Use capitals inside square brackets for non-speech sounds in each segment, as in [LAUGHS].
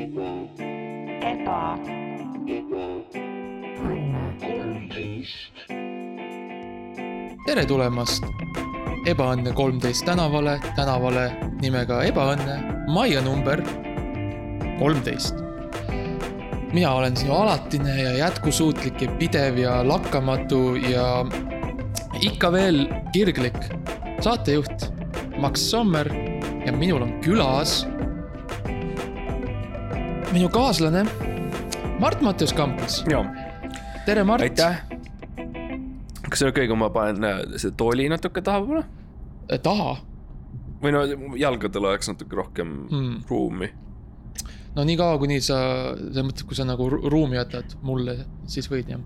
eba, tere tulemast Ebaõnne kolmteist tänavale, tänavale nimega Ebaõnne, majja number kolmteist. mina olen sinu alatine ja jätkusuutlik ja pidev ja lakkamatu ja ikka veel kirglik saatejuht Max Sommer ja minul on külas minu kaaslane Mart Mattius Kampus. jaa, tere, Mart. aitäh. kas on okei, kui ma panen äh, selle tooli natuke tahapoole taha või no jalgadel oleks natuke rohkem Hmm. ruumi? no niikaua, kuni sa, selles mõttes, kui sa nagu ru- ruumi jätad mulle, siis võid jah.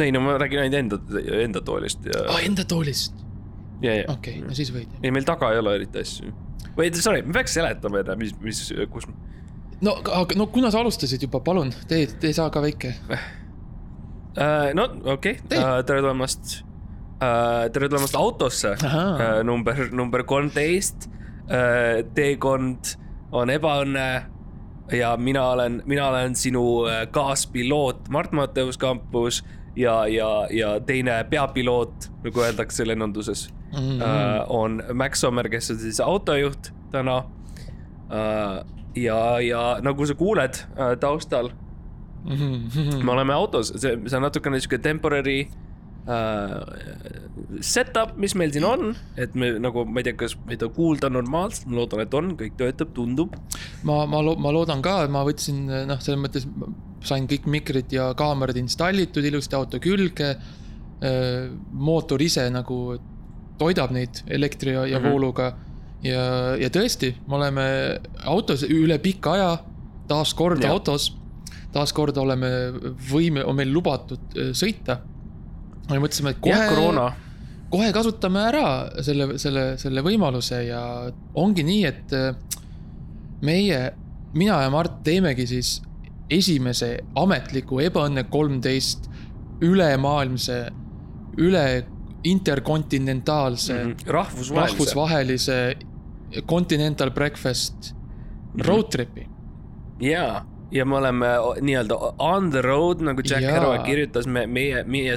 ei no ma räägin ainult enda, enda toolist ja aa, enda toolist, ja, ja. okei okay,, no siis võid ei, meil taga ei ole eriti asju. või sorry, me peaks seletama enne, mis, mis, kus. No aga no kuna sa alustasid juba, palun, tee, tee sa ka väike. no okei okay., tere tulemast. tere tulemast autosse, Ahaa. number, number kolmteist. teekond on ebaõnne ja mina olen, mina olen sinu äh, kaaspiloot Mart Matteus Kampus ja, ja, ja teine peapiloot, nagu öeldakse lennunduses mm, -hmm. on Max Sommer, kes on siis autojuht täna. ja, ja nagu sa kuuled äh, taustal, Mhm. me oleme autos, see, see on natukene sihuke temporary äh, setup, mis meil siin on, et me nagu, ma ei tea, kas meid on kuulda normaalselt, ma loodan, et on, kõik töötab, tundub. ma, ma, ma loodan ka, et ma võtsin noh, selles mõttes sain kõik mikrid ja kaamerad installitud ilusti auto külge. mootor ise nagu toidab neid elektri ja, ja mm. -hmm. vooluga. ja, ja tõesti, me oleme autos üle pika aja taaskord Jah. autos. taaskord oleme võime, on meil lubatud äh, sõita. me mõtlesime, et kohe kohe kasutame ära selle, selle, selle võimaluse ja ongi nii, et äh, meie, mina ja Mart teemegi siis esimese ametliku Ebaõnne kolmteist ülemaailmse, üle interkontinentaalse mm, -hmm. rahvusvahelise. rahvusvahelise Continental Breakfast road trip'i. jaa, ja me oleme nii-öelda on the road, nagu Jack. Kerouac kirjutas, me, meie, meie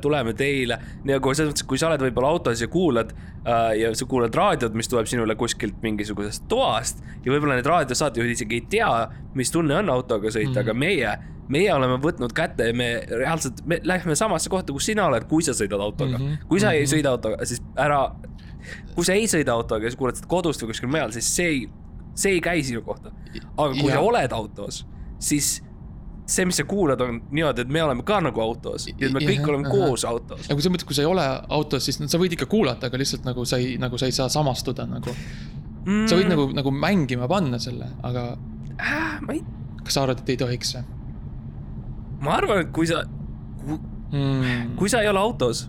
tuleme teile. nagu selles mõttes, kui sa oled võib-olla autos ja kuulad äh, ja sa kuulad raadiot, mis tuleb sinule kuskilt mingisugusest toast ja võib-olla need raadiosaatejuhid isegi ei tea, mis tunne on autoga sõita mm, Mhm. -hmm. aga meie, meie oleme võtnud kätte ja me reaalselt, me lähme samasse kohta, kus sina oled, kui sa sõidad autoga mm. Mhm, -hmm. kui sa ei mhm. sõida autoga, siis ära, kui sa ei sõida autoga ja sa kuulad seda kodust või kuskil mujal, siis see ei, see ei käi sinu kohta. aga kui Ja. sa oled autos, siis see, mis sa kuulad, on niimoodi, et me oleme ka nagu autos ja me kõik Jah, oleme ahah. koos autos. ja kui selles mõttes, kui sa ei ole autos, siis no, sa võid ikka kuulata, aga lihtsalt nagu sa ei, nagu sa ei saa samastuda nagu. Mm, sa võid nagu, nagu mängima panna selle, aga äh,. ma ei, kas sa arvad, et ei tohiks ma arvan, et kui sa, mm.? kui sa ei ole autos,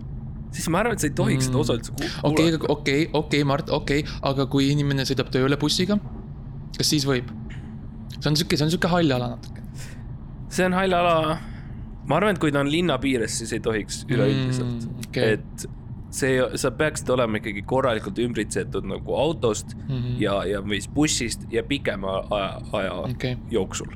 siis ma arvan, et sa ei tohiks seda Mm. osa üldse ku- okei, kuulata. okei, okei, Mart, okei, aga kui inimene sõidab tööle bussiga, kas siis võib? see on sihuke, see on sihuke hall ala natuke. see on hall ala. ma arvan, et kui ta on linna piires, siis ei tohiks üleüldiselt Mm, okei. et see, sa peaksid olema ikkagi korralikult ümbritsetud nagu autost mm. -hmm. ja, ja või siis bussist ja pikema aja, aja okei okay., jooksul.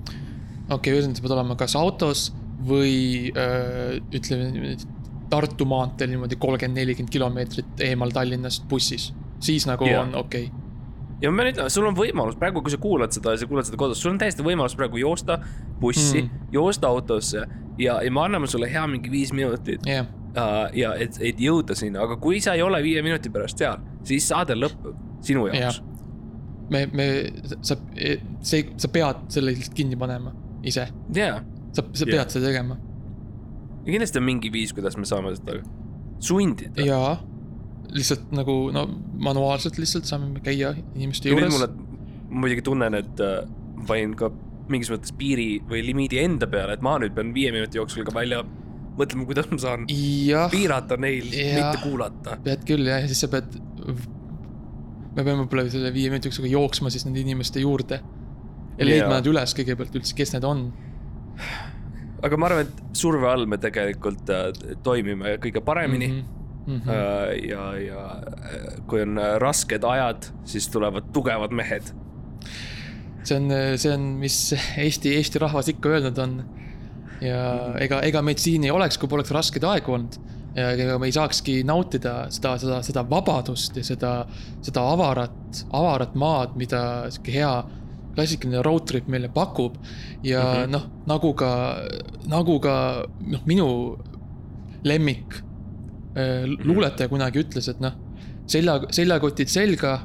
okei, ühesõnaga sa pead olema kas autos või öö, ütleme niimoodi Tartu maanteel niimoodi kolmkümmend, nelikümmend kilomeetrit eemal Tallinnast bussis, siis nagu Jaa. on okei okay.. ja ma pean ütlema, sul on võimalus praegu, kui sa kuulad seda ja sa kuulad seda kodus, sul on täiesti võimalus praegu joosta bussi Mm. joosta autosse ja, ja me anname sulle hea mingi viis minutit jah, uh, ja et, et jõuda sinna, aga kui sa ei ole viie minuti pärast seal, siis saade lõpeb sinu jaoks. me, me, sa, see, sa pead selle lihtsalt kinni panema ise, jaa, sa, sa Jaa. pead seda tegema ja kindlasti on mingi viis, kuidas me saame seda sundida. jaa, lihtsalt nagu no manuaalselt lihtsalt saame käia inimeste ja juures mulle, ma muidugi tunnen, et äh, panin ka mingis mõttes piiri või limiidi enda peale, et ma nüüd pean viie minuti jooksul ka välja mõtlema, kuidas ma saan jah, piirata neil, mitte kuulata. pead küll jah, ja siis sa pead. me peame võib-olla selle viie minuti jooksul ka jooksma siis nende inimeste juurde. ja leidma nad üles kõigepealt üldse, kes need on. Aga ma arvan, et surve all me tegelikult äh, toimime kõige paremini mm. Mm -hmm. -hmm. ja, ja äh, kui on rasked ajad, siis tulevad tugevad mehed. see on, see on, mis Eesti, Eesti rahvas ikka öelnud on. ja ega, ega meid siin ei oleks, kui poleks raskeid aegu olnud. ja ega me ei saakski nautida seda, seda, seda vabadust ja seda, seda avarat, avarat maad, mida sihuke hea klassikaline road trip meile pakub. ja mm Mhm. -hmm. noh, nagu ka, nagu ka noh, minu lemmik äh, luuletaja kunagi ütles, et noh, selja, seljakotid selga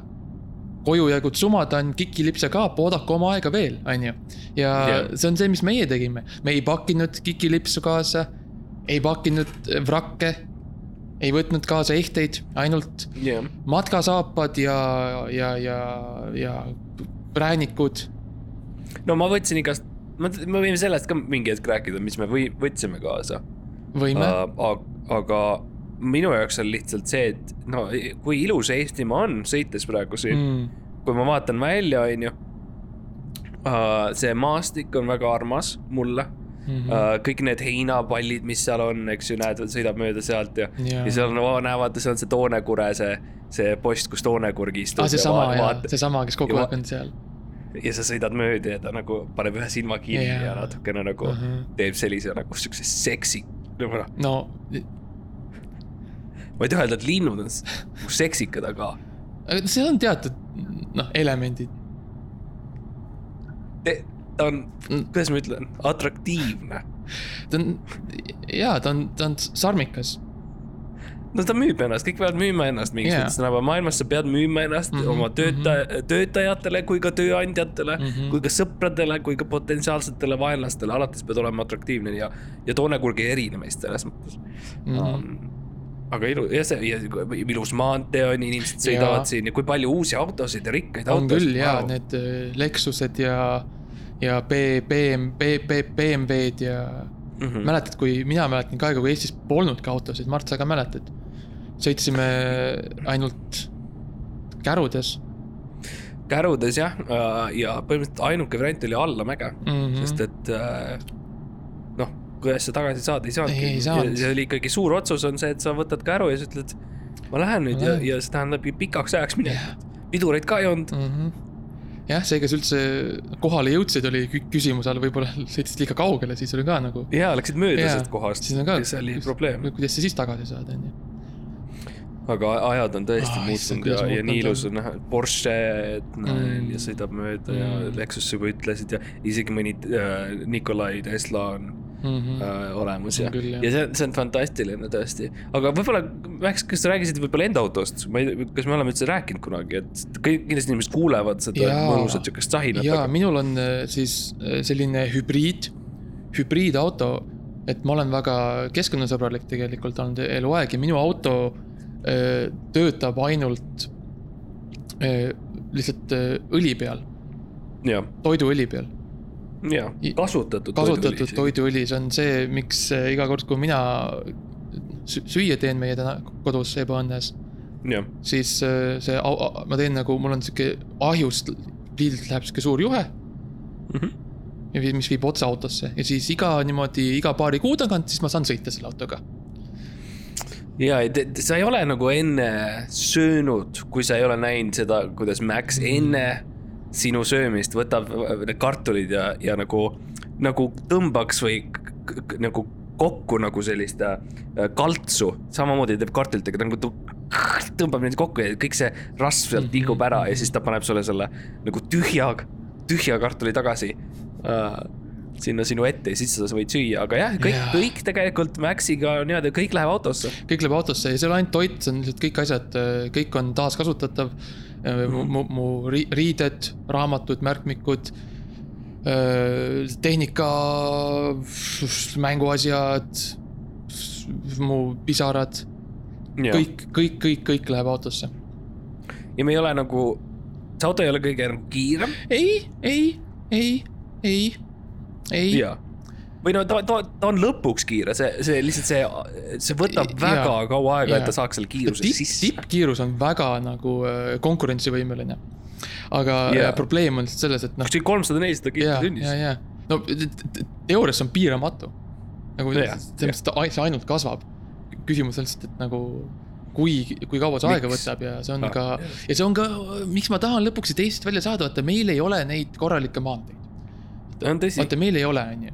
koju jäägud sumadan, kikilips ja kaap, oodake oma aega veel, onju. ja yeah. see on see, mis meie tegime, me ei pakkinud kikilipsu kaasa, ei pakkinud vrakke, ei võtnud kaasa ehteid, ainult jah, matkasaapad ja, ja, ja, ja präänikud. no ma võtsin igast, me me võime sellest ka mingi hetk rääkida, mis me või võtsime kaasa võime uh,, uh,. aga minu jaoks on lihtsalt see, et no kui ilus Eestimaa on sõites praegu siin mm., kui ma vaatan välja, onju. see maastik on väga armas mulle mm uh,, kõik need heinapallid, mis seal on, eks ju, näed, sõidab mööda sealt ja Jaa. ja seal on, näevad, see on see Toonekure, see, see post, kus Toonekurg istub ah,. seesama ja vaata- seesama, kes kogu aeg on seal. ja sa sõidad mööda ja ta nagu paneb ühe silma kinni Jaa. ja natukene nagu uh. -huh. teeb sellise nagu siukse seksi. noh, no ma ei taha öelda, et linnud on seksikad, aga see on teatud noh, elemendid. te, ta on, Mm. kuidas ma ütlen, atraktiivne. ta on, jaa, ta on, ta on sarmikas. No ta müüb ennast, kõik peavad müüma ennast mingis yeah. mõttes tänapäeva maailmas, sa pead müüma ennast mm Mhm, -hmm, oma töötaja, töötajatele kui ka tööandjatele mm, Mhm. -hmm. kui ka sõpradele, kui ka potentsiaalsetele vaenlastele, alates pead olema atraktiivne ja, ja Toonekurg ei erine meist selles mõttes mm. Mhm. -hmm. aga ilu-, ja see, ja ilus maantee on, inimesed sõidavad Jaa. siin ja kui palju uusi autosid ja rikkaid on autosid. küll jaa, need äh, Lexused ja, ja B, BM, B, B, BMW-d ja mm -hmm. mäletad, kui mina mäletan ka aega, kui Eestis polnudki autosid, Mart, sa ka mäletad? Sõitsime ainult kärudes kärudes jah, ja põhimõtteliselt ainuke variant oli allamäge mm, mm. -hmm. sest et äh, noh, kuidas sa tagasi saad, ei saanudki. Saanud. see oli ikkagi suur otsus on see, et sa võtad käru ja sa ütled, ma lähen nüüd ja, ja see tähendab pikaks ajaks minekut Jah. pidureid ka ei olnud. mm. -hmm. jah, see, kes üldse kohale jõudsid, oli kü- küsimuse all, võib-olla [LAUGHS] sõitsid liiga kaugele, siis oli ka nagu. ja läksid mööda sellest kohast, siis on ka. see oli probleem, kuidas sa siis tagasi saad, on ju. Aga ajad on tõesti issand, muutunud ja ja nii ilus on näha, Porsche, et näen Mm. ja sõidab mööda ja Mm. Lexus juba ütlesid ja isegi mõni äh, Nikolai Tesla on Mm -hmm. äh, olemas ja, ja see, see on fantastiline tõesti. aga võib-olla, Max, kas sa rääkisid võib-olla enda autost, ma ei, kas me oleme üldse rääkinud kunagi, et kõik kindlasti inimesed kuulevad seda mõnusat siukest sahinat, ja aga minul on äh, siis äh, selline hübriid, hübriidauto, et ma olen väga keskkonnasõbralik tegelikult olnud eluaeg ja minu auto töötab ainult äh, lihtsalt äh, õli peal, toiduõli peal. ja kasutatud. kasutatud. toiduõli, see on see, miks äh, iga kord, kui mina sü- süüa teen meie täna kodus ebaõnnes, siis äh, see, ma teen nagu, mul on sihuke ahjust, pliidilt läheb sihuke suur juhe ja vi- mis viib otse autosse ja siis iga niimoodi iga paari kuu tagant, siis ma saan sõita selle autoga. ja, et sa ei ole nagu enne söönud, kui sa ei ole näinud seda, kuidas Max Mhm. enne sinu söömist võtab need kartulid ja, ja nagu, nagu tõmbaks või nagu kokku nagu sellist äh, kaltsu, samamoodi teeb kartulitega nagu tõ- tõmbab neid kokku ja kõik see rasv sealt Mhm. liigub ära ja siis ta paneb sulle selle nagu tühja, tühja kartuli tagasi äh, sinna sinu ette ja siis sa võid süüa, aga jah, kõik Jaa. kõik tegelikult Maxiga on niimoodi, kõik läheb autosse. kõik läheb autosse ja see ei ole ainult toit, see on lihtsalt kõik asjad, kõik on taaskasutatav. mu, mu, mu ri- riided, raamatud, märkmikud, tehnika, mänguasjad, mu pisarad, kõik, kõik, kõik, kõik läheb autosse. ja me ei ole nagu, see auto ei ole kõige nagu kiirem ei, ei, ei, ei, ei. ja või no ta, ta, ta on lõpuks kiire, see, see lihtsalt see, see võtab väga kaua aega, et ta saaks selle kiiruse tipp, sisse. tippkiirus on väga nagu äh, konkurentsivõimeline. aga Jaa. yeah. probleem on lihtsalt selles, et noh, see kolmsada, nelisada ja, kilomeetrit tunnis ja, ja no teoorias on piiramatu. nagu Jah, selles mõttes, see ainult kasvab. küsimus on lihtsalt, et nagu kui, kui kaua see aega võtab ja see on Ah, ka, ja see on ka, miks ma tahan lõpuks siit Eestist välja saada, vaata meil ei ole neid korralikke maanteid. vaata, meil ei ole, on ju.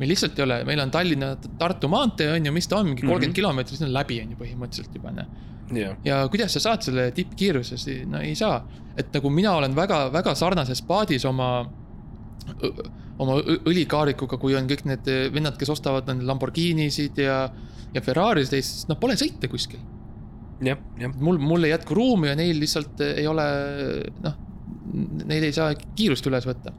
meil lihtsalt ei ole, meil on Tallinna-Tartu maantee, on ju, mis ta on, mingi kolmkümmend Mhm. kilomeetrit, see on läbi, on ju põhimõtteliselt juba, noh. jah, ja kuidas sa saad selle tippkiiruse, no ei saa. et nagu mina olen väga, väga sarnases paadis oma, oma õlikaarikuga, kui on kõik need vennad, kes ostavad need Lamborghinisid ja, ja Ferrarisid Eestis, noh, pole sõita kuskil. jah, jah, mul, mul ei jätku ruumi ja neil lihtsalt ei ole, noh, neil ei saa kiirust üles võtta.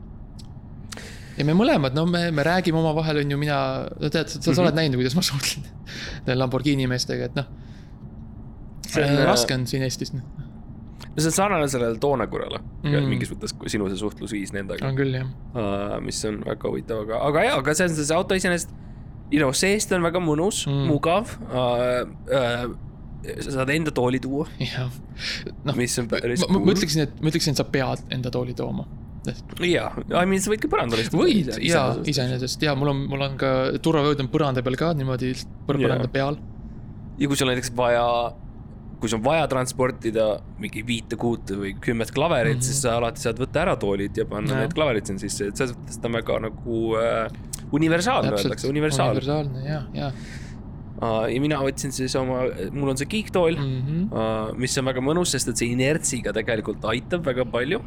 Ja me mõlemad, no me, me räägime omavahel, on ju, mina, no tead, sa, sa Mhm. oled näinud, kuidas ma suhtlen [LAUGHS] Lamborghini meestega, et noh. See on, äh, raske on siin Eestis, noh, no see on sarnane sellele Toonekurele Mm. mm., mingis mõttes kui sinu see suhtlusviis nendega on küll jah. uh,, mis on väga huvitav, aga, aga jaa, aga see on see auto iseenesest, you know, seest on väga mõnus Mm. mm., mugav uh,. Uh, sa saad enda tooli tuua, jah, noh, mis on päris ma, ma ütleksin, et ma ütleksin, et sa pead enda tooli tooma. jaa, I mean sa võid ka põrandal istuda. võid ja iseenesest ja mul on, mul on ka turvavööd on põranda peal ka niimoodi põr- Jaa. põranda peal. ja kui sul on näiteks vaja, kui sul on vaja transportida mingi viite kuute või kümmet klaverit mm. -hmm. siis sa alati saad võtta ära toolid ja panna Jah. need klaverid sinna sisse, et selles mõttes ta on väga nagu äh, universaalne öeldakse, universaal. universaalne ja, ja ja mina võtsin siis oma, mul on see kiiktool mm, mm. -hmm. mis on väga mõnus, sest et see inertsiga tegelikult aitab väga palju.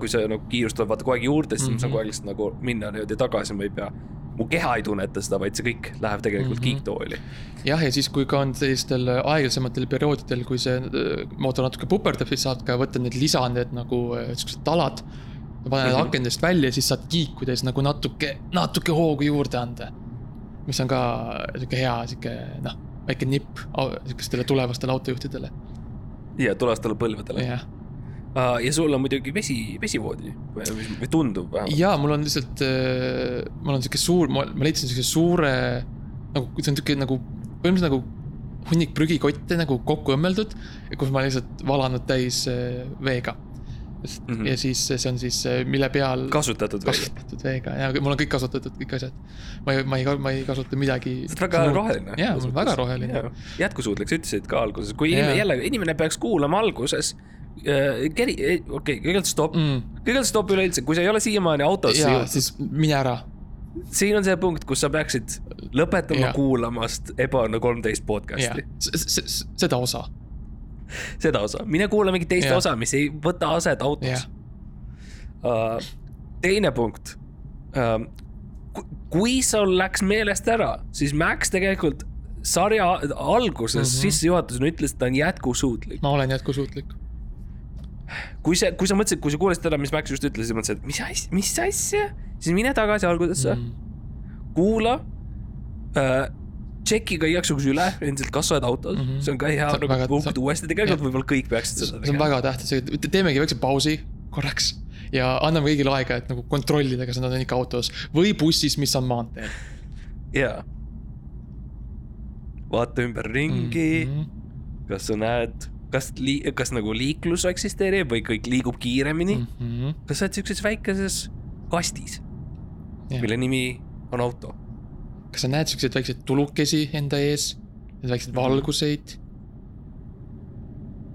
Kui see nagu kiirus tuleb vaata kogu aeg juurde, siis mm -hmm. ma saan Mhm. kogu aeg lihtsalt nagu minna niimoodi tagasi, ma ei pea. mu keha ei tunneta seda, vaid see kõik läheb tegelikult mm. -hmm. kiiktooli. jah, ja siis, kui ka on sellistel aeglasematel perioodidel, kui see äh, mootor natuke puperdab, siis saad ka võtta need lisa, need nagu äh, siuksed talad. paned Mhm. akendest välja, siis saad siis nagu natuke, natuke hoogu juurde anda. mis on ka sihuke hea, sihuke noh, väike nipp sihukestele tulevastele autojuhtidele, ja tulevastele põlvedele. jah. Ja sul on muidugi vesi, vesivoodi või, tundub vähemalt. ja mul on lihtsalt, mul on sihuke suur, ma leidsin siukse suure, nagu see on sihuke nagu, põhimõtteliselt nagu hunnik prügikotte nagu kokku õmmeldud, kus ma lihtsalt valanud täis äh, veega. Mhm. ja siis see on siis, mille peal kasutatud veel. kasutatud veega ja mul on kõik kasutatud, kõik asjad. ma ei, ma ei, ma ei kasuta midagi. sa oled väga roheline. jaa, mul on väga roheline. jätkusuutlik, sa ütlesid ka alguses, kui Jaa. yeah. jälle inimene peaks kuulama alguses äh,. keri, okei okay,, kõigepealt stopp mm., mm,. kõigepealt stopp üleüldse, kui sa ei ole siiamaani autosse ja jõudnud, siis mine ära. siin on see punkt, kus sa peaksid lõpetama Jaa. yeah. kuulamast Ebaõnne kolmteist podcast'i., seda osa. Seda osa, mine kuula mingit teist Jaa. osa, mis ei võta aset autos jah, uh,. teine punkt uh,. kui sul läks meelest ära, siis Max tegelikult sarja alguses mm. -hmm. sissejuhatusena ütles, et ta on jätkusuutlik. ma olen jätkusuutlik. kui sa, kui sa mõtlesid, kui sa kuulasid seda, mis Max just ütles, siis mõtlesid, et mis asja, mis asja, siis mine tagasi algusesse mm., kuula äh,. Tšeki ka igaks juhuks üle endiselt, kas sa oled autos mm. -hmm. see on ka hea on nagu punkt uuesti, tegelikult võib-olla kõik peaksid seda see on tegema. väga tähtis, teemegi väikse pausi korraks ja anname kõigile aega, et nagu kontrollida, kas nad on ikka autos või bussis, mis on maanteel jaa. vaata ümberringi mm. -hmm. kas sa näed, kas lii-, kas nagu liiklus eksisteerib või kõik liigub kiiremini mm. mm. -hmm. kas sa oled siukses väikeses kastis, Jah. mille nimi on auto? Kas sa näed siukseid väikseid tulukesi enda ees, väikseid valguseid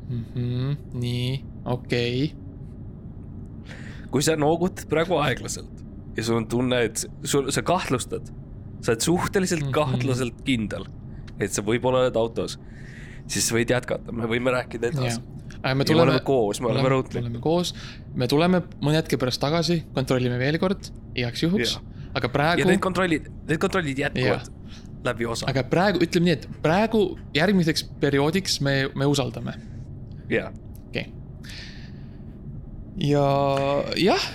mm? -hmm. nii, okei okay., kui sa noogutad praegu aeglaselt ja sul on tunne, et sul, sa kahtlustad, sa oled suhteliselt mm Mhm. -hmm. kahtlaselt kindel, et sa võib-olla oled autos, siis võid jätkata, me võime rääkida edasi jah. me ja me tuleme oleme, koos, me oleme roadtrip'il. oleme koos, me tuleme mõne hetke pärast tagasi, kontrollime veel kord, igaks juhuks Jah., aga ja praegu need, kontrollid, need kontrollid jätkuvad läbi osa, aga praegu ütleme nii, et praegu järgmiseks perioodiks me, me usaldame jaa. okei okay.. ja jah,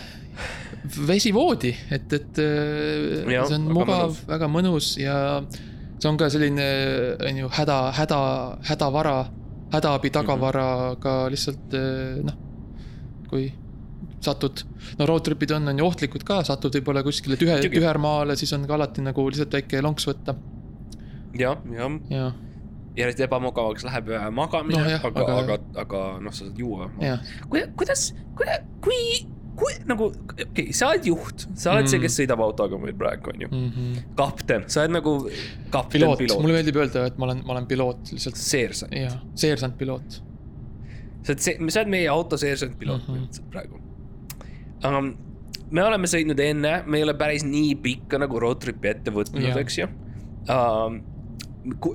vesivoodi, et, et äh, Jah, see on mugav väga mõnus ja see on ka selline, on ju, häda, häda, hädavara, hädaabi tagavara ka lihtsalt äh, noh, kui satud, no road trip'id on, on ju ohtlikud ka, satud võib-olla kuskile tühe, tühermaale, siis on ka alati nagu lihtsalt väike lonks võtta jah, jah, ja, järjest ebamugavaks läheb äh, magamine No aga, aga- aga, aga noh, sa saad juua. ja, kuidas, kuidas, kui kui nagu, okei okay,, sa oled juht, sa oled mm. see, kes sõidab autoga meil praegu, on ju mm. -hmm. kapten, sa oled nagu kapten, piloot, piloot., mulle meeldib öelda, et ma olen, ma olen piloot lihtsalt. seersant. jah, seersant piloot. sa oled see, sa oled meie auto seersant piloot mm -hmm. praegu um,. me oleme sõitnud enne, me ei ole päris nii pikka nagu road trip'i ette võtnud, eks ju um,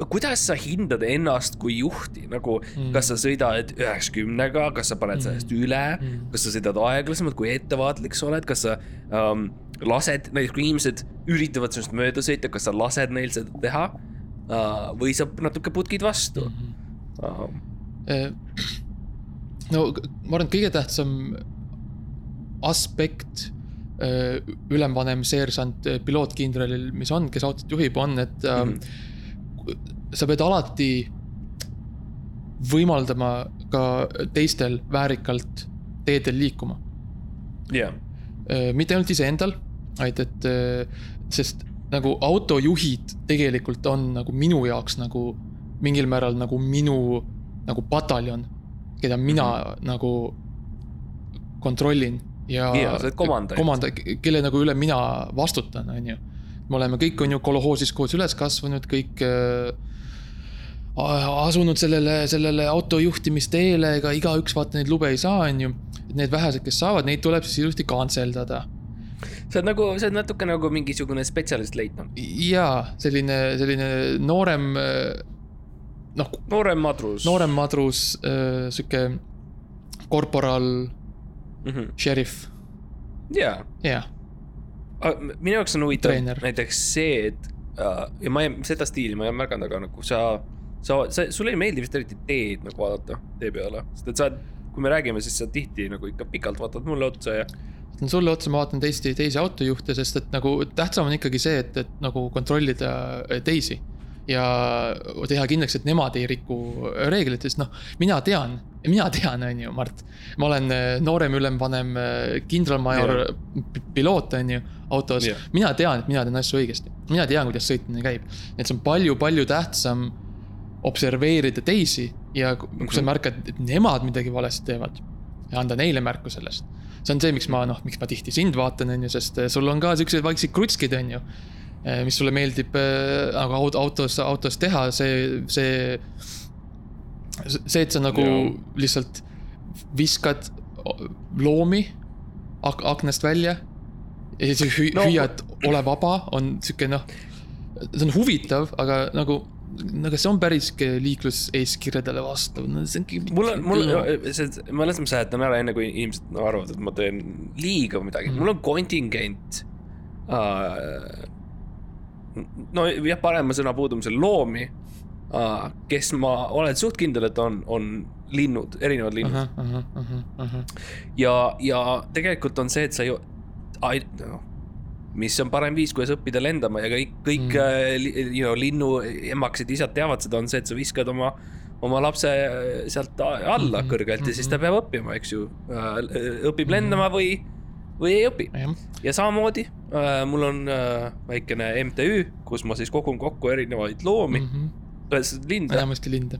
kuidas sa hindad ennast kui juhti, nagu mm. kas sa sõidad üheksakümnega, kas sa paned sellest mm. üle mm., kas sa sõidad aeglasemalt, kui ettevaatlik sa oled, kas sa um, lased, näiteks kui inimesed üritavad sinust mööda sõita, kas sa lased neil seda teha uh, või sa natuke putkid vastu mm? -hmm. Uh. no ma arvan, et kõige tähtsam aspekt uh, ülemvanem seersant pilootkindralil, mis on, kes autot juhib, on, et mm -hmm sa pead alati võimaldama ka teistel väärikalt teedel liikuma. jah yeah.. mitte ainult iseendal, vaid et, sest nagu autojuhid tegelikult on nagu minu jaoks nagu mingil määral nagu minu nagu pataljon, keda mina mm -hmm. nagu kontrollin ja. ja komandant. komanda-, kelle nagu üle mina vastutan, on ju. me oleme kõik, on ju, kolhoosis koos üles kasvanud, kõik äh, asunud sellele, sellele auto juhtimisteele, ega igaüks vaata neid lube ei saa, on ju. need vähesed, kes saavad, neid tuleb siis ilusti kantseldada. sa oled nagu, sa oled natuke nagu mingisugune spetsialistleitnant. jaa, selline, selline noorem, noh. noorem madrus. noorem madrus äh,, sihuke korporal mm, -hmm. šerif. jaa. jaa. minu jaoks on huvitav näiteks see, et uh, ja ma ei, seda stiili ma ei märganud, aga nagu sa sa, sa, sulle ei meeldi vist eriti teed nagu vaadata tee peale, sest et sa kui me räägime, siis sa tihti nagu ikka pikalt vaatad mulle otsa ja. sulle otsa ma vaatan teisi, teisi autojuhte, sest et nagu tähtsam on ikkagi see, et, et nagu kontrollida äh, teisi. Ja teha kindlaks, et nemad ei riku reegleid, sest noh, mina tean, mina tean, on ju, Mart. ma olen äh, noorem ülemvanem äh, kindralmajor yeah. piloot, on ju, autos yeah.. mina tean, et mina teen asju õigesti, mina tean, kuidas sõitmine käib. et see on palju-palju tähtsam observeerida teisi ja kui sa mhm. märkad, et nemad midagi valesti teevad ja anda neile märku sellest. see on see, miks ma noh, miks ma tihti sind vaatan, on ju, sest eh, sul on ka siuksed vaiksed krutskid, on ju. Eh, mis sulle meeldib nagu autos, autos teha, see, see. see, et sa nagu ja. lihtsalt viskad loomi ak aknast välja. ja siis hü no. hüüad, ole vaba, on sihuke noh, see on huvitav, aga nagu no kas see on päris liikluseeskirjadele vastav, no see ongi. mul on, mul see, ma alles seletan ära, enne kui inimesed no, arvavad, et ma teen liiga või midagi mm., mul on kontingent uh,. No jah, parema sõna puudumisel loomi kes ma olen suht kindel, et on, on linnud, erinevad linnud ja, ja tegelikult on see, et sa ju, noh mis on parem viis, kuidas õppida lendama ja kõik, kõik mm. you know, linnuemakesed isad teavad seda, on see, et sa viskad oma, oma lapse äh, sealt alla mm -hmm. kõrgelt ja siis ta peab õppima, eks ju. Äh, õpib lendama või, või ei õpi. ja samamoodi äh, mul on äh, väikene MTÜ, kus ma siis kogun kokku erinevaid loomi mm. -hmm. linde. enamasti linde.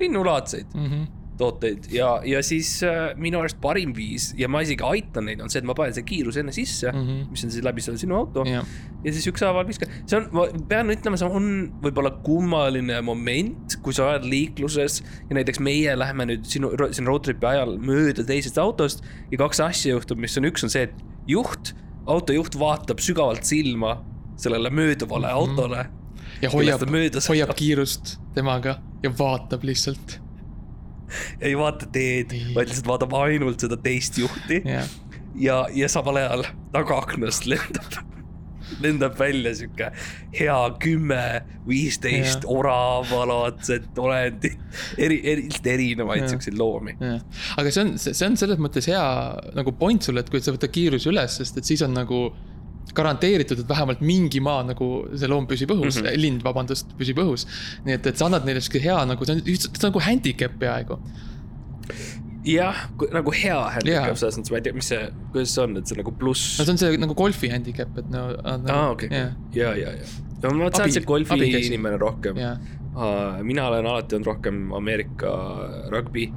linnulaadseid mm. -hmm tooteid ja, ja siis äh, minu arust parim viis ja ma isegi aitan neid, on see, et ma panen selle kiiruse enne sisse mm, -hmm. mis on siis läbi selle sinu auto yeah. ja siis ükshaaval viskan, see on, ma pean ütlema, see on võib-olla kummaline moment, kui sa oled liikluses ja näiteks meie läheme nüüd sinu, siin road trip'i ajal mööda teisest autost ja kaks asja juhtub, mis on, üks on see, et juht, autojuht vaatab sügavalt silma sellele mööduvale mm -hmm. autole. ja hoiab, hoiab kiirust temaga ja vaatab lihtsalt ei vaata teed, vaid lihtsalt vaatab ainult seda teist juhti. Yeah.. ja, ja samal ajal tagaaknast lendab, [LAUGHS] lendab välja sihuke hea kümme, viisteist yeah. oravalaadset olendit, eri, eri, erinevaid yeah. siukseid loomi. Yeah.. aga see on, see on selles mõttes hea nagu point sulle, et kui sa võtad kiiruse üles, sest et siis on nagu garanteeritud, et vähemalt mingi maa nagu see loom püsib õhus mm, -hmm. lind, vabandust, püsib õhus. nii et, et sa annad neile sihuke hea nagu, see on, see on nagu handicap peaaegu. jah, nagu hea handicap selles mõttes, ma ei tea, mis see, kuidas see on, et see nagu pluss. no see on see nagu golfi handicap, et no. aa, okei, ja, ja, ja. no ma saan see golfi inimene rohkem. Uh, mina olen alati olnud rohkem Ameerika rugby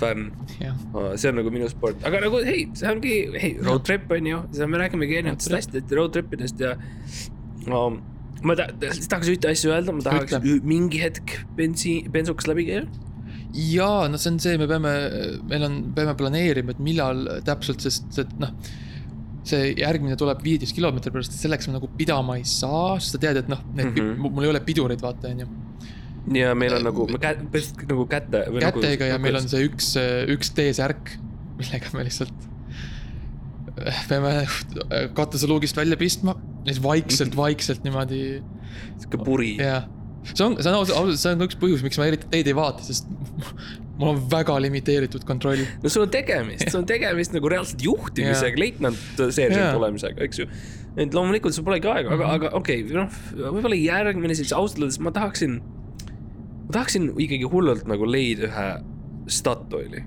fänn. jah, see on nagu minu sport, aga nagu hei, see ongi, hei, road trip on ju, seda me räägimegi erinevatest asjadest, road trip idest ja no,. ma ta- tahaks ühte asja öelda, ma tahaks Ütle. mingi hetk bensiin, bensukas läbi käia. ja no see on see, me peame, meil on, peame planeerima, et millal täpselt, sest et noh. see järgmine tuleb viieteist kilomeetri pärast, selleks me nagu pidama ei saa, sest sa tead, et noh, need mm. -hmm. mul ei ole pidureid, vaata, onju. Ja meil on nagu, me kä-, põhimõtteliselt nagu käte. kätega ja meil on see üks, üks T-särk, millega me lihtsalt peame katuseluugist välja pistma siis vaikselt, vaikselt niimoodi sihuke puri. jah, see on, see on ausalt, see on ka üks põhjus, miks ma eriti teid ei vaata, sest mul on väga limiteeritud kontroll. no sul on tegemist, sul on tegemist nagu reaalselt juhtimisega, leitnant seersant Jaa. olemisega, eks ju. et loomulikult sul polegi aega, aga, aga okei okay,, noh, võib-olla järgmine siis ausalt öeldes ma tahaksin, ma tahaksin ikkagi hullult nagu leida ühe Statoili.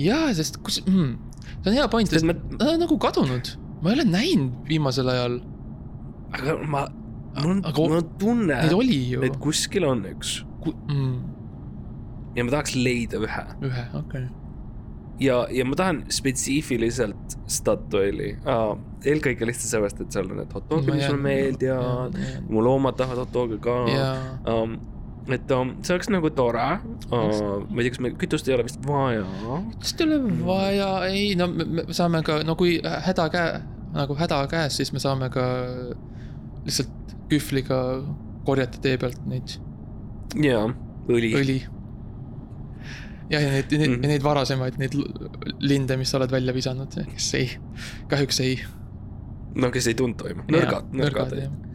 jaa, sest kus mm,, see on hea point, Sest sest ma- nad on nagu kadunud, ma ei ole näinud viimasel ajal, aga ma, mul on, mul on tunne, et kuskil on üks. Mm,, ja ma tahaks leida ühe. Ühe, okei. Okay.. ja, ja ma tahan spetsiifiliselt Statoili. Uh,, eelkõige lihtsalt sellepärast, et seal on need hot dog'id, mis mulle meeldivad, mu loomad tahavad hot dog'e ka. Jaa, um,. Et um, see oleks nagu tore uh,, ma ei tea, kas meil kütust ei ole vist vaja. vist ei ole vaja, ei no me, me saame ka, no kui häda käe, nagu häda käes, siis me saame ka lihtsalt kühvliga korjata tee pealt neid jaa, õli, õli.. jah, ja neid, neid mm., neid varasemaid, neid linde, mis sa oled välja visanud, kes ei, kahjuks ei. no kes ei tulnud toime, nõrgad, nõrgad. Uh,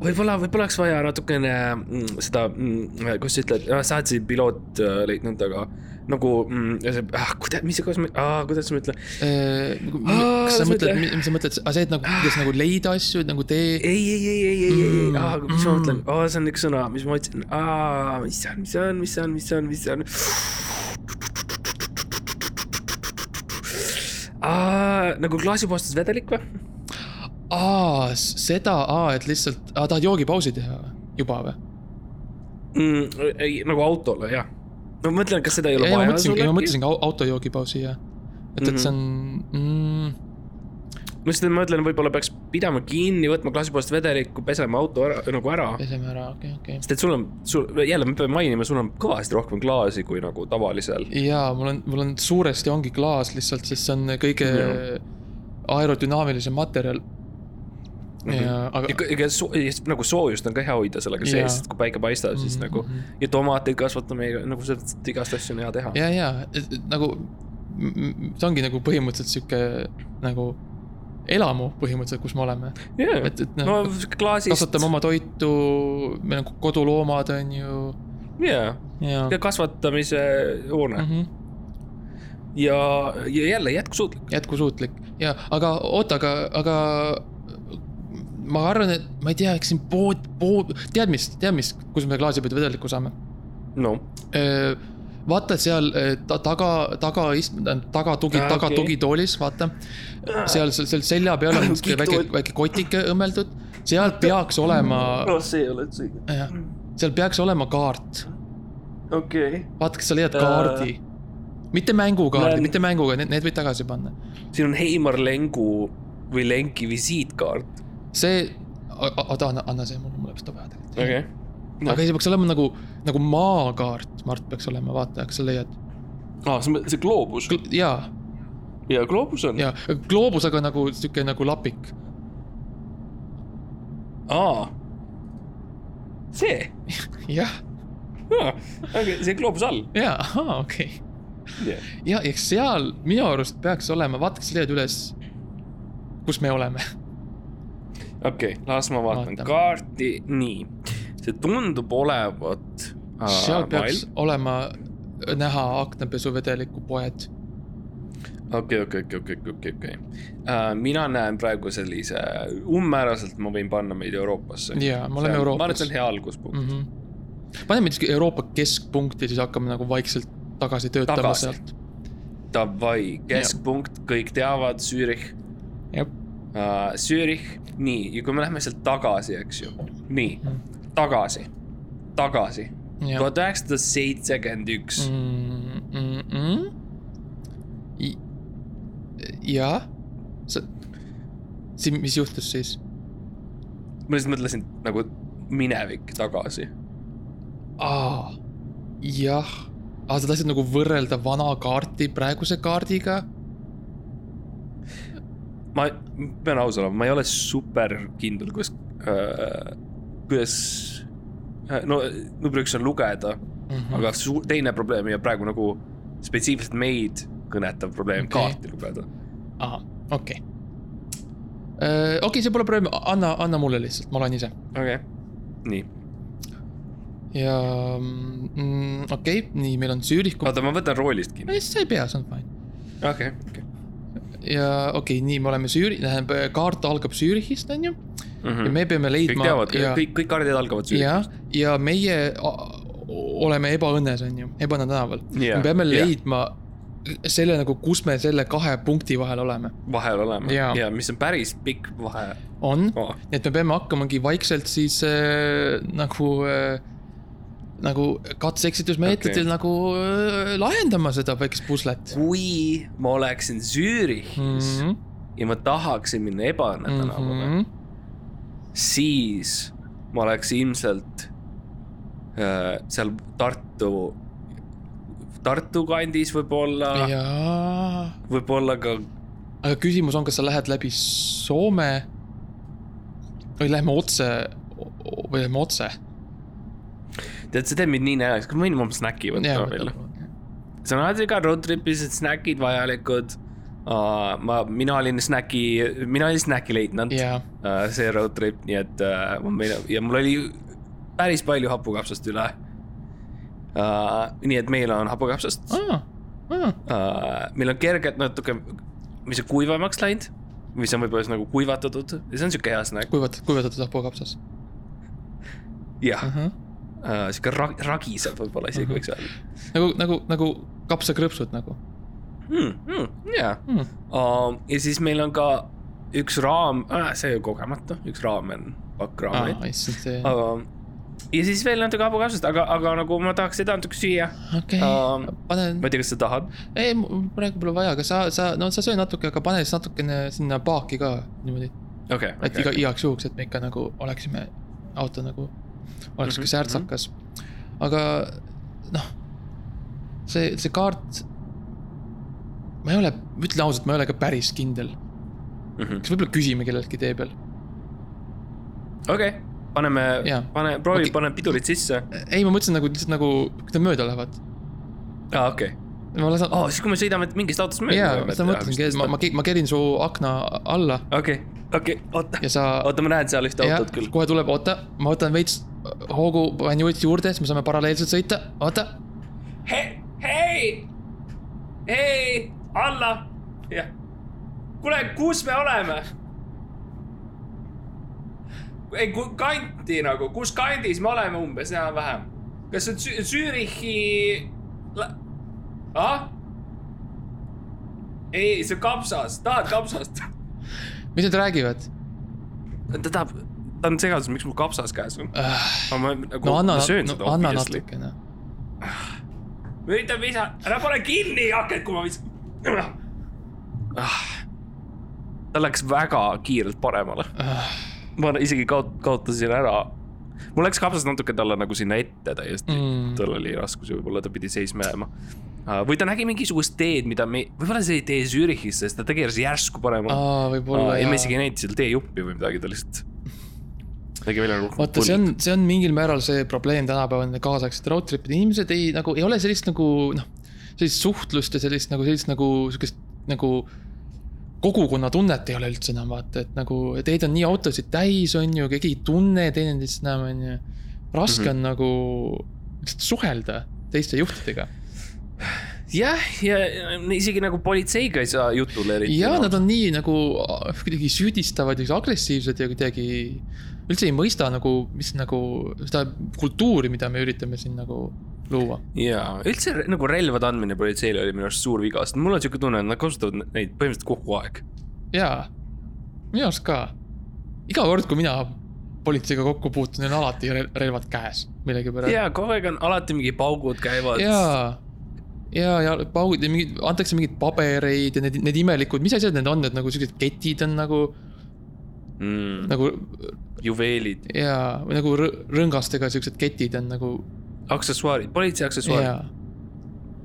võib-olla, võib-olla oleks vaja natukene mm, seda mm,, kuidas sa ütled, saatsi pilootleitnant, aga nagu mm,, ah, kuidas, mis, kuidas ah,, kuidas ma ütlen, Aa, kas sa sa mõtled mis sa mõtled, see, et nagu, kuidas nagu leida asju, nagu tee. ei, ei, ei, ei, ei, ei, ei ah, mis ma mõtlen oh,, see on üks sõna, mis ma ütlesin ah,, mis see on, mis see on, mis see on, mis see on, mis see on ah,. nagu klaasipoostes vedelik või? aa, seda, aa, et lihtsalt, tahad joogipausi teha juba või? mm,. ei, nagu autole, jah. no ma mõtlen, kas seda ei ole ma vaja mõtlesingi, sul ma äkki? mõtlesingi au- auto joogipausi jah. et, et see on mm,, ma mõtlen, võib-olla peaks pidama kinni, võtma klaasipoest vedelikku, pesema auto ära, nagu ära. peseme ära, okei, okei. sest et sul on, sul, jälle me peame mainima, sul on kõvasti rohkem klaasi kui nagu tavalisel. jaa, mul on, mul on suuresti ongi klaas lihtsalt, sest see on kõige Jaa. aerodünaamilisem materjal. ja, aga. ja ja nagu soojust on ka hea hoida sellega Jaa. sees, kui päike paistab, siis Mhm, nagu mhm. ja tomateid kasvatame ja nagu sellest igast asju on hea teha. ja, ja, nagu m- m- see ongi nagu põhimõtteliselt sihuke nagu elamu põhimõtteliselt, kus me oleme. jaa, et, et no noh, klaasist, kasvatame oma toitu, meil on koduloomad, on ju, ja ja kasvatamise hoone mm. -hmm. ja, ja jälle jätkusuutlik. jätkusuutlik ja, aga oota, aga, aga ma arvan, et ma ei tea, eks siin pood, pood, tead mis, tead mis, kus me klaasipüüde vedelikku saame? no, vaata seal ta, taga, taga ist-, taga tugi Aa, ah,, taga okei. okay. vaata. seal, seal selja peal on siuke väike väike kotike õmmeldud, seal peaks olema, no see ei ole üldse õige. seal peaks olema kaart. okei okay.. vaata, kas sa leiad Äh. kaardi. mitte mängukaardi Näen-, mitte mänguga, need, need võid tagasi panna. siin on Heimar Lengu või Lenki visiitkaart. see, oota, anna, anna see mulle, mul läheb seda vaja tegelikult. okei okay.. aga see peaks olema nagu, nagu maakaart, Mart peaks olema, vaata, kas sa leiad. aa, see, see gloobus. jaa, ja gloobus on. jaa, gloobus, aga nagu sihuke nagu lapik. aa. see, [LAUGHS] jah, okei, see gloobus all jaa, ahaa, okei okay. yeah.. ja eks seal minu arust peaks olema, vaata, kas sa leiad üles, kus me oleme. Okei okay,, las ma vaatan Vaatame. kaarti, nii, see tundub olevat. seal peaks olema näha aknapesuvedeliku poed. okei, okei, okei, okei, okei, okei. mina näen praegu sellise, umbmääraselt ma võin panna meid Euroopasse. Jaa, me oleme ma arvan, et Euroopas. see on hea alguspunkt mm. mm. -hmm. paneme siiski Euroopa keskpunkti, siis hakkame nagu vaikselt tagasi töötama Tagasi. sealt. Davai, keskpunkt, kõik teavad, Zürich jah, uh,. Zürich, nii, ja kui me läheme sealt tagasi, eks ju, nii tagasi, tagasi, tuhat üheksasada seitsekümmend üks. mm,. Mm, mm. Jah, sa, siin, mis juhtus siis? ma lihtsalt mõtlesin nagu minevik tagasi. aa, jah, aa, sa tahtsid nagu võrrelda vana kaarti praeguse kaardiga? Ma pean aus olema, ma ei ole super kindel, kuidas äh,, kuidas äh, no number üks on lugeda mm. -hmm. aga suur teine probleem ja praegu nagu spetsiifiliselt meid kõnetav probleem okay. kaarti lugeda. ahah, okei. okei, see pole probleem, anna, anna mulle lihtsalt, ma loen ise. okei okay., nii, ja mm, okei okay,, nii, meil on Zürich. oota, ma võtan roolist kinni. sa ei pea, see on fine. okei, okei. Ja okei okay,, nii, me oleme Zürich, tähendab, kaart algab Zürichist, on ju. ja me peame Mhm. kõik leidma. teavad, ja, kõik, kõik kaardid algavad ja Zürichist., ja meie oleme ebaõnnes, on ju, Ebaõnne tänaval Jaa, me peame leidma selle nagu, kus me selle kahe punkti vahel oleme. vahel olema Jaa. ja mis on päris pikk vahe on oh.. nii et me peame hakkamagi vaikselt siis äh, nagu äh,, nagu katse-eksitusmeetodil okay. nagu äh, lahendama seda väikest puslet kui ma oleksin Zürichis mm mm. -hmm. ja ma tahaksin minna Ebaõnne tänavale mm, -hmm. siis ma oleks ilmselt äh, seal Tartu, Tartu kandis võib-olla, võib-olla ka, aga küsimus on, kas sa lähed läbi Soome või lähme otse või lähme otse. tead, see teeb mind nii näoks, kas ma võin oma snäki võtta veel? see on alati ka road trip'is, et snäkid vajalikud uh,. ma, mina olin snäki, mina olin snäki leitnant jaa, uh, see road trip, nii et uh, ma meil ja mul oli päris palju hapukapsast üle uh,. nii et meil on hapukapsast uh,, aa, aa, meil on kergelt natuke, mis on kuivemaks läinud, mis on võib-olla nagu kuivatatud ja see on siuke hea snäkk, kuivat-, kuivatatud hapukapsas jah uh. uh, -huh.. siuke ra ragiseb võib-olla isegi Mhm. võiks öelda nagu, nagu, nagu kapsakrõpsud nagu mm,. Mm, jaa mm.. uh,. ja siis meil on ka üks raam ah,, see on kogemata, üks raamen, pakk raameid see, aga ja siis veel natuke hapukapsast, aga, aga nagu ma tahaks seda natuke süüa. okei um,, panen ma, ei tea, kas sa tahad? ei, praegu pole vaja, aga sa, sa, no sa söö natuke, aga pane siis natukene sinna paaki ka niimoodi, okei, et iga, igaks juhuks, et me ikka nagu oleksime, auto nagu oleks Mhm, ka särtsakas. aga noh, see, see kaart, ma ei ole, ütlen ausalt, ma ei ole ka päris kindel, Mhm. kas võib-olla küsime kelleltki tee peal? okei, paneme Jaa., pane, proovi okay., pane pidurid sisse. ei, ma mõtlesin nagu lihtsalt nagu, kui nad mööda lähevad. aa, okei. ma lasen aa, siis kui me sõidame mingist autost mööda. jaa, seda mõtlesingi, et ma, ma, ma kerin su akna alla okei, okei, oota, ja sa. oota, ma näen seal ühte autot küll. kohe tuleb, oota, ma võtan veits hoogu, panen uuesti juurde, siis me saame paralleelselt sõita, oota. hei, hei, hei, alla, jah. kuule, kus me oleme? ei, kanti nagu, kus kandis me oleme umbes enam-vähem? kas see on Zü- Zürichi? ah? ei, see on kapsas, tahad kapsast? mis nad räägivad ta tahab, ta on segaduses, miks mul kapsas käes on. uh,? ma nagu, no anna söön no, seda anna obviously. natukene. ma üritan visa, ära pane kinni akent, kui ma visan. ta läks väga kiirelt paremale, Uh, ma isegi kaot-, kaotasin ära. mul läks kapsas natuke talle nagu sinna ette täiesti Mm. tal oli raskusi, võib-olla ta pidi seisma jääma. või ta nägi mingisugust teed, mida me, võib-olla see ei tee Zürichis, sest ta tegeles järsku paremale. võib-olla ja me isegi ei näinud seal teejuppi või midagi, ta lihtsalt nägi välja nagu. vaata, see on, see on mingil määral see probleem tänapäeval nende kaasaegsete road trip'ide, inimesed ei nagu, ei ole sellist nagu noh, sellist suhtlust ja sellist nagu, sellist nagu sihukest nagu kogukonnatunnet ei ole üldse enam vaata, et nagu teid on nii autosid täis, on ju, keegi ei tunne teineteist enam, on ju. raske on Mhm. nagu lihtsalt suhelda teiste juhtidega. jah, ja isegi nagu politseiga ei saa jutule eriti. ja nad on nii nagu kuidagi süüdistavad ja agressiivsed ja kuidagi üldse ei mõista nagu, mis nagu seda kultuuri, mida me üritame siin nagu luua. ja üldse nagu relvade andmine politseile oli minu arust suur viga, sest mul on siuke tunne, et nad kasutavad neid põhimõtteliselt kogu aeg. jaa, minu arust ka. iga kord, kui mina politseiga kokku puutunud, neil on alati re- relvad käes millegipärast. ja kogu aeg on alati mingi paugud käivad. ja, ja, ja paugud ja mingid, antakse mingeid pabereid ja need, need imelikud, mis asjad need on, need nagu siuksed ketid on nagu, mm,. nagu juveelid, ja, või nagu rõ- rõngastega siuksed ketid on nagu, aksessuaarid, politsei aksessuaarid.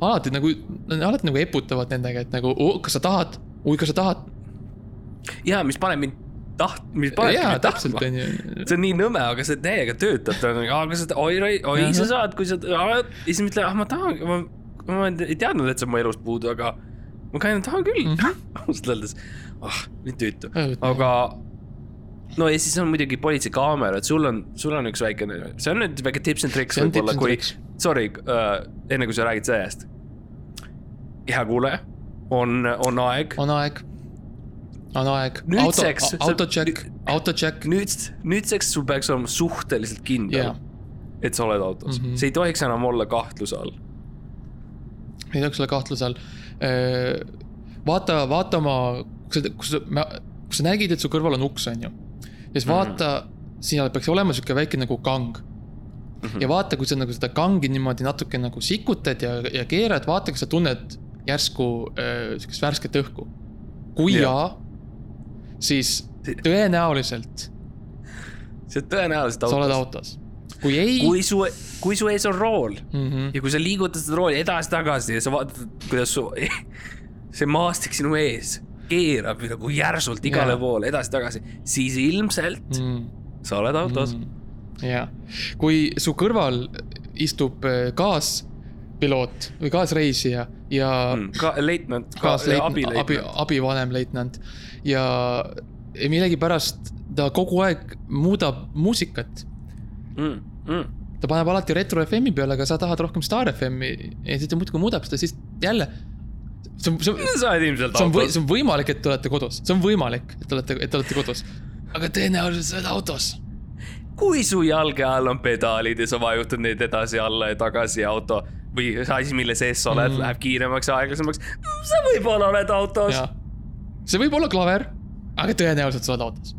alati nagu, alati nagu eputavad nendega, et nagu, kas sa tahad, oi, kas sa tahad. ja mis paneb mind taht-, mis panebki jaa, mind tahtma. see on nii nõme, aga see täiega töötab, ta on nagu, aga sa, oi, oi, oi, sa saad, kui sa, ja siis ma ütlen, ah ma tahan, ma, ma ei teadnud, et see on mu elust puudu, aga ma ka tahan küll mm Mhm. -hmm. [LAUGHS] ausalt öeldes. ah, nii tüütu, aga no ja siis on muidugi politseikaamerad, sul on, sul on üks väikene, see on nüüd väike tips and tricks võib-olla, kui, sorry uh,, enne kui sa räägid sellest. hea kuulaja, on, on aeg on aeg, on aeg. Nüüdseks- auto, autocheck, autocheck. nüüd, nüüdseks sul peaks olema suhteliselt kindel yeah., et sa oled autos mm. -hmm. see ei tohiks enam olla kahtluse all. ei tohiks olla kahtluse all. vaata, vaata oma, kui sa, kui sa, kui sa nägid, et su kõrval on uks, on ju. Siis Mhm. vaata mm, -hmm. siin peaks olema sihuke väike nagu kang mm. -hmm. ja vaata, kui sa nagu seda kangi niimoodi natuke nagu sikutad ja, ja keerad, vaata, kas sa tunned järsku äh, sihukest värsket õhku. kui Jah. jaa, siis tõenäoliselt see on tõenäoliselt sa oled autos. autos. kui ei. kui su, kui su ees on rool Mm -hmm. ja kui sa liigutad seda rooli edasi-tagasi ja sa vaatad, kuidas su, see maastik sinu ees keerab nagu järsult igale Jaa. poole edasi-tagasi, siis ilmselt mm. sa oled autos mm.. ja, kui su kõrval istub äh, kaaspiloot või kaasreisija ja Mm. ka leitnant, abi, abileitnant. abivanem leitnant ja ja millegipärast ta kogu aeg muudab muusikat. Mm. Mm. ta paneb alati retro FM-i peale, aga sa tahad rohkem Star FM-i ja siis ta muudkui muudab seda, siis jälle. See on, see on, sa oled ilmselt autos see. on võimalik, et te olete kodus, see on võimalik, et te olete, et te olete kodus. aga tõenäoliselt sa oled autos. kui su jalge all on pedaalid ja sa vajutad neid edasi-alla ja tagasi auto või asi, mille sees sa oled Mm. läheb kiiremaks, aeglasemaks, sa võib-olla oled autos. see võib olla klaver, aga tõenäoliselt sa oled autos.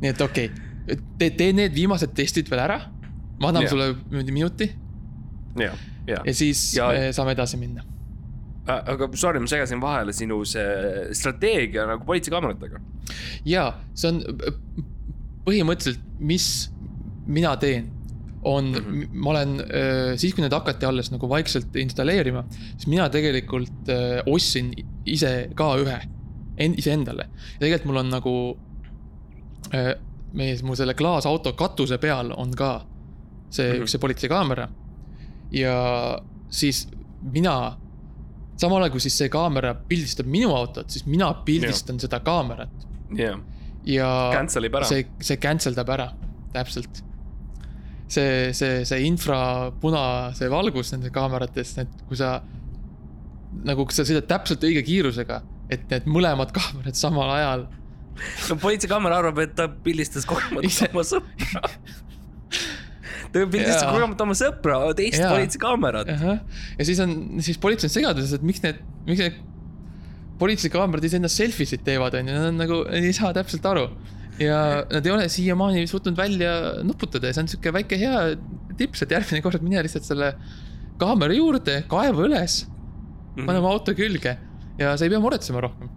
nii et okei okay., tee, tee need viimased testid veel ära. ma annan Jah. sulle minuti ja, ja ja siis Ja- ja... saame edasi minna. Äh, aga sorry, ma segasin vahele sinu see strateegia nagu politseikaameratega. ja see on põhimõtteliselt, mis mina teen, on mm. -hmm. ma olen siis, kui need hakati alles nagu vaikselt installeerima, siis mina tegelikult öö, ostsin ise ka ühe, iseendale. ja tegelikult mul on nagu, meie, mu selle klaasauto katuse peal on ka see mm. -hmm. see politseikaamera. ja siis mina, samal ajal kui siis see kaamera pildistab minu autot, siis mina pildistan yeah. seda kaamerat jah, ja cancel ib ära. see, see cancel dab ära, täpselt. see, see, see infrapuna, see valgus nende kaamerates, need, kui sa nagu, kui sa sõidad täpselt õige kiirusega, et need mõlemad [LAUGHS] kaamerad samal ajal no politseikaamera arvab, et ta pildistas [LAUGHS] Ise- oma sõpra. [LAUGHS] ta pildistas Jaa. kogemata oma sõpra, teist politseikaamerat. ja siis on, siis politsei on segaduses, et miks need, miks need politseikaamerad iseennast selfie sid teevad, onju, nad on nagu, ei saa täpselt aru. ja nad ei ole siiamaani suutnud välja nuputada ja see on sihuke väike hea tips, et järgmine kord mine lihtsalt selle kaamera juurde, kaeva üles, Mhm. pane oma auto külge ja sa ei pea muretsema rohkem.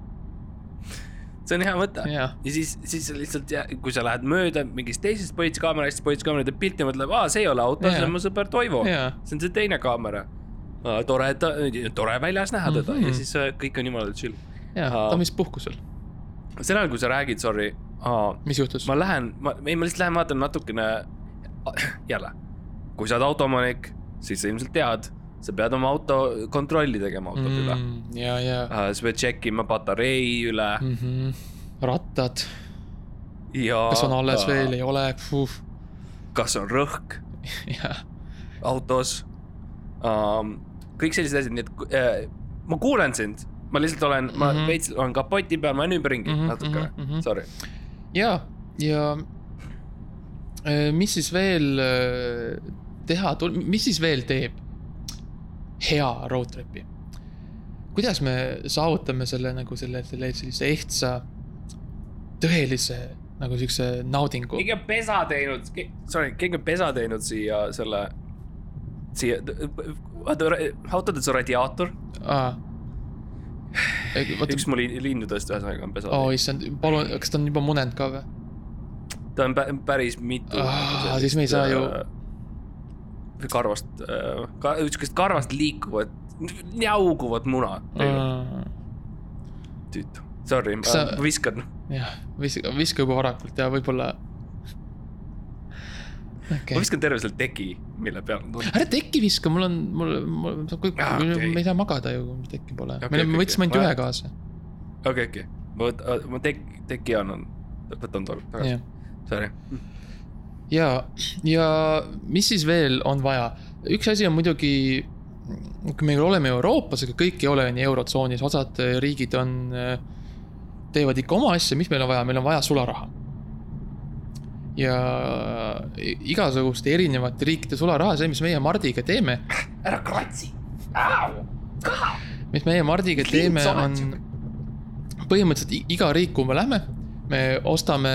See on hea mõte. Jaa. ja siis, siis sa lihtsalt, kui sa lähed mööda mingist teisest politseikaamerast, siis politseikaamera teeb pilti ja mõtleb, aa, see ei ole auto, see Jaa. on mu sõber Toivo. Jaa. see on see teine kaamera. tore, tore väljas näha teda mm Mhm. -hmm. ja siis äh, kõik on jumala chill. ja, Aa. ta on vist puhkusel, sel ajal, kui sa räägid, sorry, mis juhtus? ma lähen, ma, ei, ma lihtsalt lähen vaatan natukene, jälle, kui sa oled autoomanik, siis sa ilmselt tead, sa pead oma auto kontrolli tegema autot mm. üle. ja, ja sa pead check ima patarei üle mm. -hmm. rattad, kas on alles veel, ei ole, kas on rõhk [LAUGHS] autos um,. kõik sellised asjad, nii et äh, ma kuulen sind, ma lihtsalt olen mm, -hmm. ma Mhm. veits olen kapoti peal, ma olen ümberringi mm -hmm, natukene mm. -hmm. sorry. ja, ja äh, mis siis veel äh, teha, mis siis veel teeb hea road trip'i? kuidas me saavutame selle nagu selle, selle sellise ehtsa, tõelise nagu siukse naudingu. keegi on pesa teinud, sorry, keegi on pesa teinud siia selle, siia, vaata, autodes on radiaator, vaata, üks mu li- lindudest ühesõnaga on pesa oo teinud. issand, palun, kas ta on juba munend ka või? ta on pä- päris mitu Ah, siis me ei saa ju-. Karvast ka,, siukest karvast liikuvat, njauguvat muna teinud, tüütu. Sorry, ma sa- viskan. jah, viska, viska juba varakult ja võib-olla. ma okei, viskan terve selle teki, mille peal on tulnud. ära tekki viska, mul on, mul, mul, okei. me ei saa magada ju, kui tekki pole okay,. me me võtsime ainult Ma- ühe kaasa. okei, okei, ma võtan, ma tek-, teki annan, võtan tol- tagasi, jah, sorry. ja, ja mis siis veel on vaja, üks asi on muidugi. kui me oleme Euroopas, aga kõik ei ole nii eurotsoonis, osad riigid on, teevad ikka oma asja, mis meil on vaja, meil on vaja sularaha. ja igasuguste erinevate riikide sularaha, see, mis meie Mardiga teeme, ära kratsi, mis meie Mardiga teeme, on põhimõtteliselt iga riik, kuhu me lähme, me ostame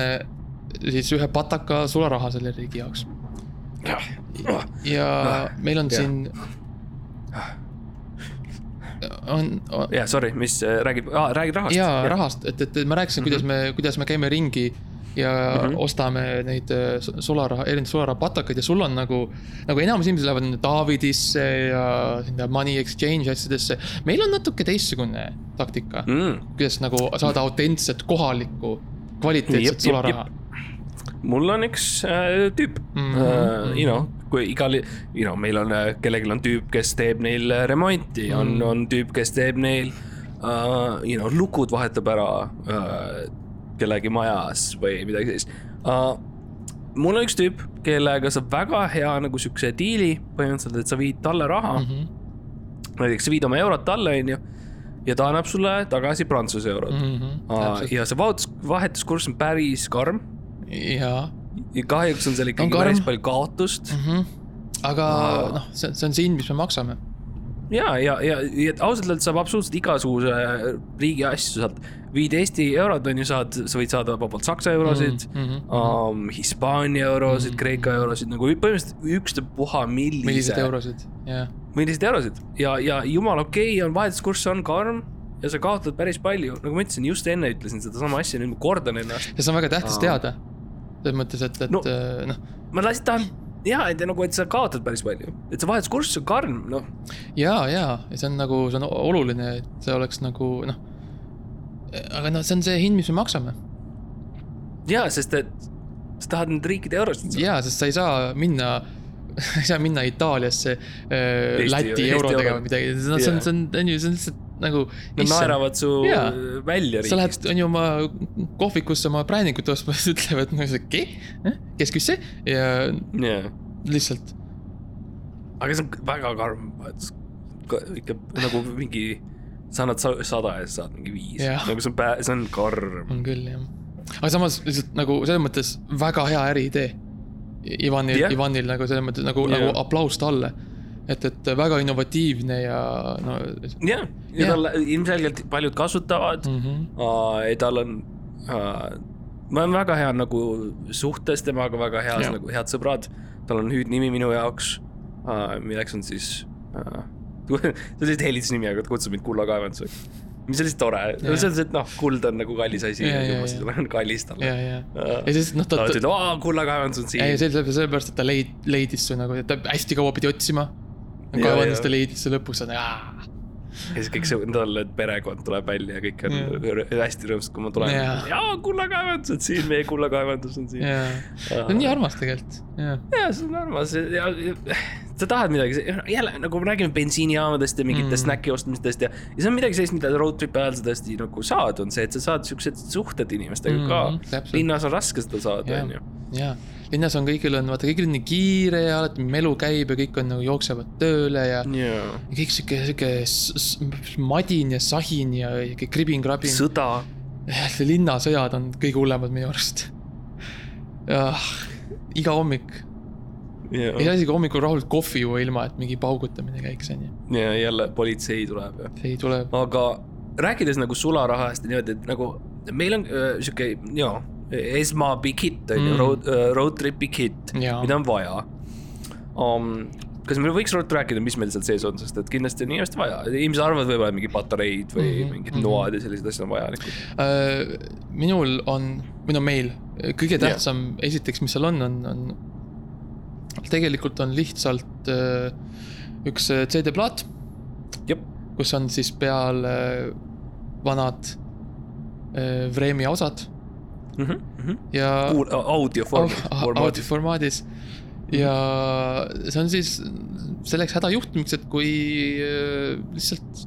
siis ühe pataka sularaha selle riigi jaoks. ja meil on siin. on, on, jaa, sorry, mis äh, räägib, räägid rahast? ja rahast, et, et ma rääkisin, kuidas me, kuidas me käime ringi ja mm Mhm. -hmm. ostame neid äh, su- sularaha, erinevaid sularahapatakaid ja sul on nagu, nagu enamus inimesed lähevad nende Davidisse ja sinna Money Exchange asjadesse. meil on natuke teistsugune taktika mm., mm.. kuidas nagu saada autentset kohalikku kvaliteetset sularaha. Mul on üks äh, tüüp mm, -hmm. uh, you know kui igal, you know, meil on äh,, kellelgi on tüüp, kes teeb neil äh, remonti mm., on Mm., on tüüp, kes teeb neil uh,, you know, lukud vahetab ära uh, kellegi majas või midagi sellist uh,. mul on üks tüüp, kellega saab väga hea nagu siukse diili põhimõtteliselt, et sa viid talle raha mm, -hmm. näiteks sa viid oma eurot talle, onju, ja ta annab sulle tagasi prantsuse eurot mm. -hmm. ja see vahetus, vahetuskurss on päris karm ja, ja kahjuks on seal ikkagi päris palju kaotust aga Aa. noh, see, see on see hind, mis me maksame. ja, ja, ja, ja ausalt öeldes saab absoluutselt igasuguse riigi asju sealt. viid Eesti eurot on ju, saad, sa võid saada vabalt Saksa eurosid Mhm, mhm. um,, Hispaania eurosid mm, -hmm. Kreeka eurosid nagu põhimõtteliselt ükstapuha millise. millised eurosid, jah. milliseid eurosid ja, ja jumala okei okay, on vahetuskurss on karm ja sa kaotad päris palju, nagu ma ütlesin, just enne ütlesin sedasama asja, nüüd ma kordan ennast. ja see on väga tähtis Aa. teada. Selles mõttes, et, et No. äh, noh, ma lihtsalt tahan ja, et nagu, et sa kaotad päris palju, et see vahetuskurss on karm, noh ja, ja, ja see on nagu, see on oluline, et see oleks nagu noh. aga noh, see on see hind, mis me maksame ja sest et sa tahad neid riikide eurosid ja, sest sa ei saa minna, [LAUGHS] ei saa minna Itaaliasse äh, Eesti- Läti Eesti eurodega euro. või midagi, see on, see on, see on, on ju, see on lihtsalt nagu. Nad naeravad su Jaa. välja sa lähed, riigist. on ju oma kohvikusse oma präänikut ostma, siis ütlevad nagu see, ke, kes küsis see ja jaa, lihtsalt aga see on väga karm ikka nagu mingi, sa annad sa- sada ja sa saad mingi viis Jah. nagu see on see on karm. on küll jah. aga samas lihtsalt nagu selles mõttes väga hea äriidee. Ivanil yeah., Ivanil nagu selles mõttes nagu yeah., nagu aplaus talle. et, et väga innovatiivne ja no jah, ja Jah. tal ilmselgelt paljud kasutavad mm. -hmm. tal on uh,, ma olen väga hea nagu suhtes temaga, väga heas Jah. nagu head sõbrad. tal on hüüdnimi minu jaoks uh,, milleks on siis uh, [LAUGHS] see on lihtsalt helitsnimi, aga ta kutsub mind kullakaevanduseks. mis on lihtsalt tore, see on lihtsalt noh, kuld on nagu kallis asi Jaa, jaa, ja see on kallis talle ja, ja, ja siis noh, ta, ütleb, aa, kullakaevandus on ei, siin. see oli sellepärast, et ta leid-, leidis su nagu, ta hästi kaua pidi otsima. Kaevandust jaa. ta leidis ja lõpuks on jaa. ja siis kõik see, talle perekond tuleb välja ja kõik on Jaa. hästi rõõmsad, kui ma tulen Jaa.. kullakaevandus on siin, meie kullakaevandus on siin. see on nii armas tegelikult, jaa. jaa, see on armas ja, ja sa tahad midagi, jälle nagu me räägime bensiinijaamadest ja mingitest Mm. snäki ostmistest ja, ja see on midagi sellist, mida road trip'i ajal sa tõesti nagu saad, on see, et sa saad siuksed suhted inimestega mm, ka. linnas on raske seda saada, onju. jaa, linnas on kõigil on, vaata kõigil on nii kiire ja alati melu käib ja kõik on nagu jooksevad tööle ja jaa. ja kõik sihuke, sihuke madin ja sahin ja sihuke kribin-krabin. sõda. linnasõjad on kõige hullemad minu arust. iga hommik, ei saa isegi hommikul rahulikult kohvi juua, ilma et mingi paugutamine käiks, onju. ja jälle politsei tuleb ja ei tule, aga rääkides nagu sularahast ja niimoodi, et nagu meil on äh, sihuke, jaa, esma big hit on ju Mm., road, road trip big hit, Jaa. mida on vaja um,. kas meil võiks ruttu rääkida, mis meil seal sees on, sest et kindlasti on inimesed vaja, inimesed arvavad võib-olla mingid patareid või mm -hmm, mingid mhm. noad ja sellised asjad on vajalikud. Äh, minul on, või no meil, kõige tähtsam yeah. esiteks, mis seal on, on, on. Tegelikult on lihtsalt äh, üks äh, CD-plaat, kus on siis peal äh, vanad Vremi osad ja kuul-, audio form, formaadis. audioformaadis. ja see on siis selleks hädajuhtumiks, et kui lihtsalt,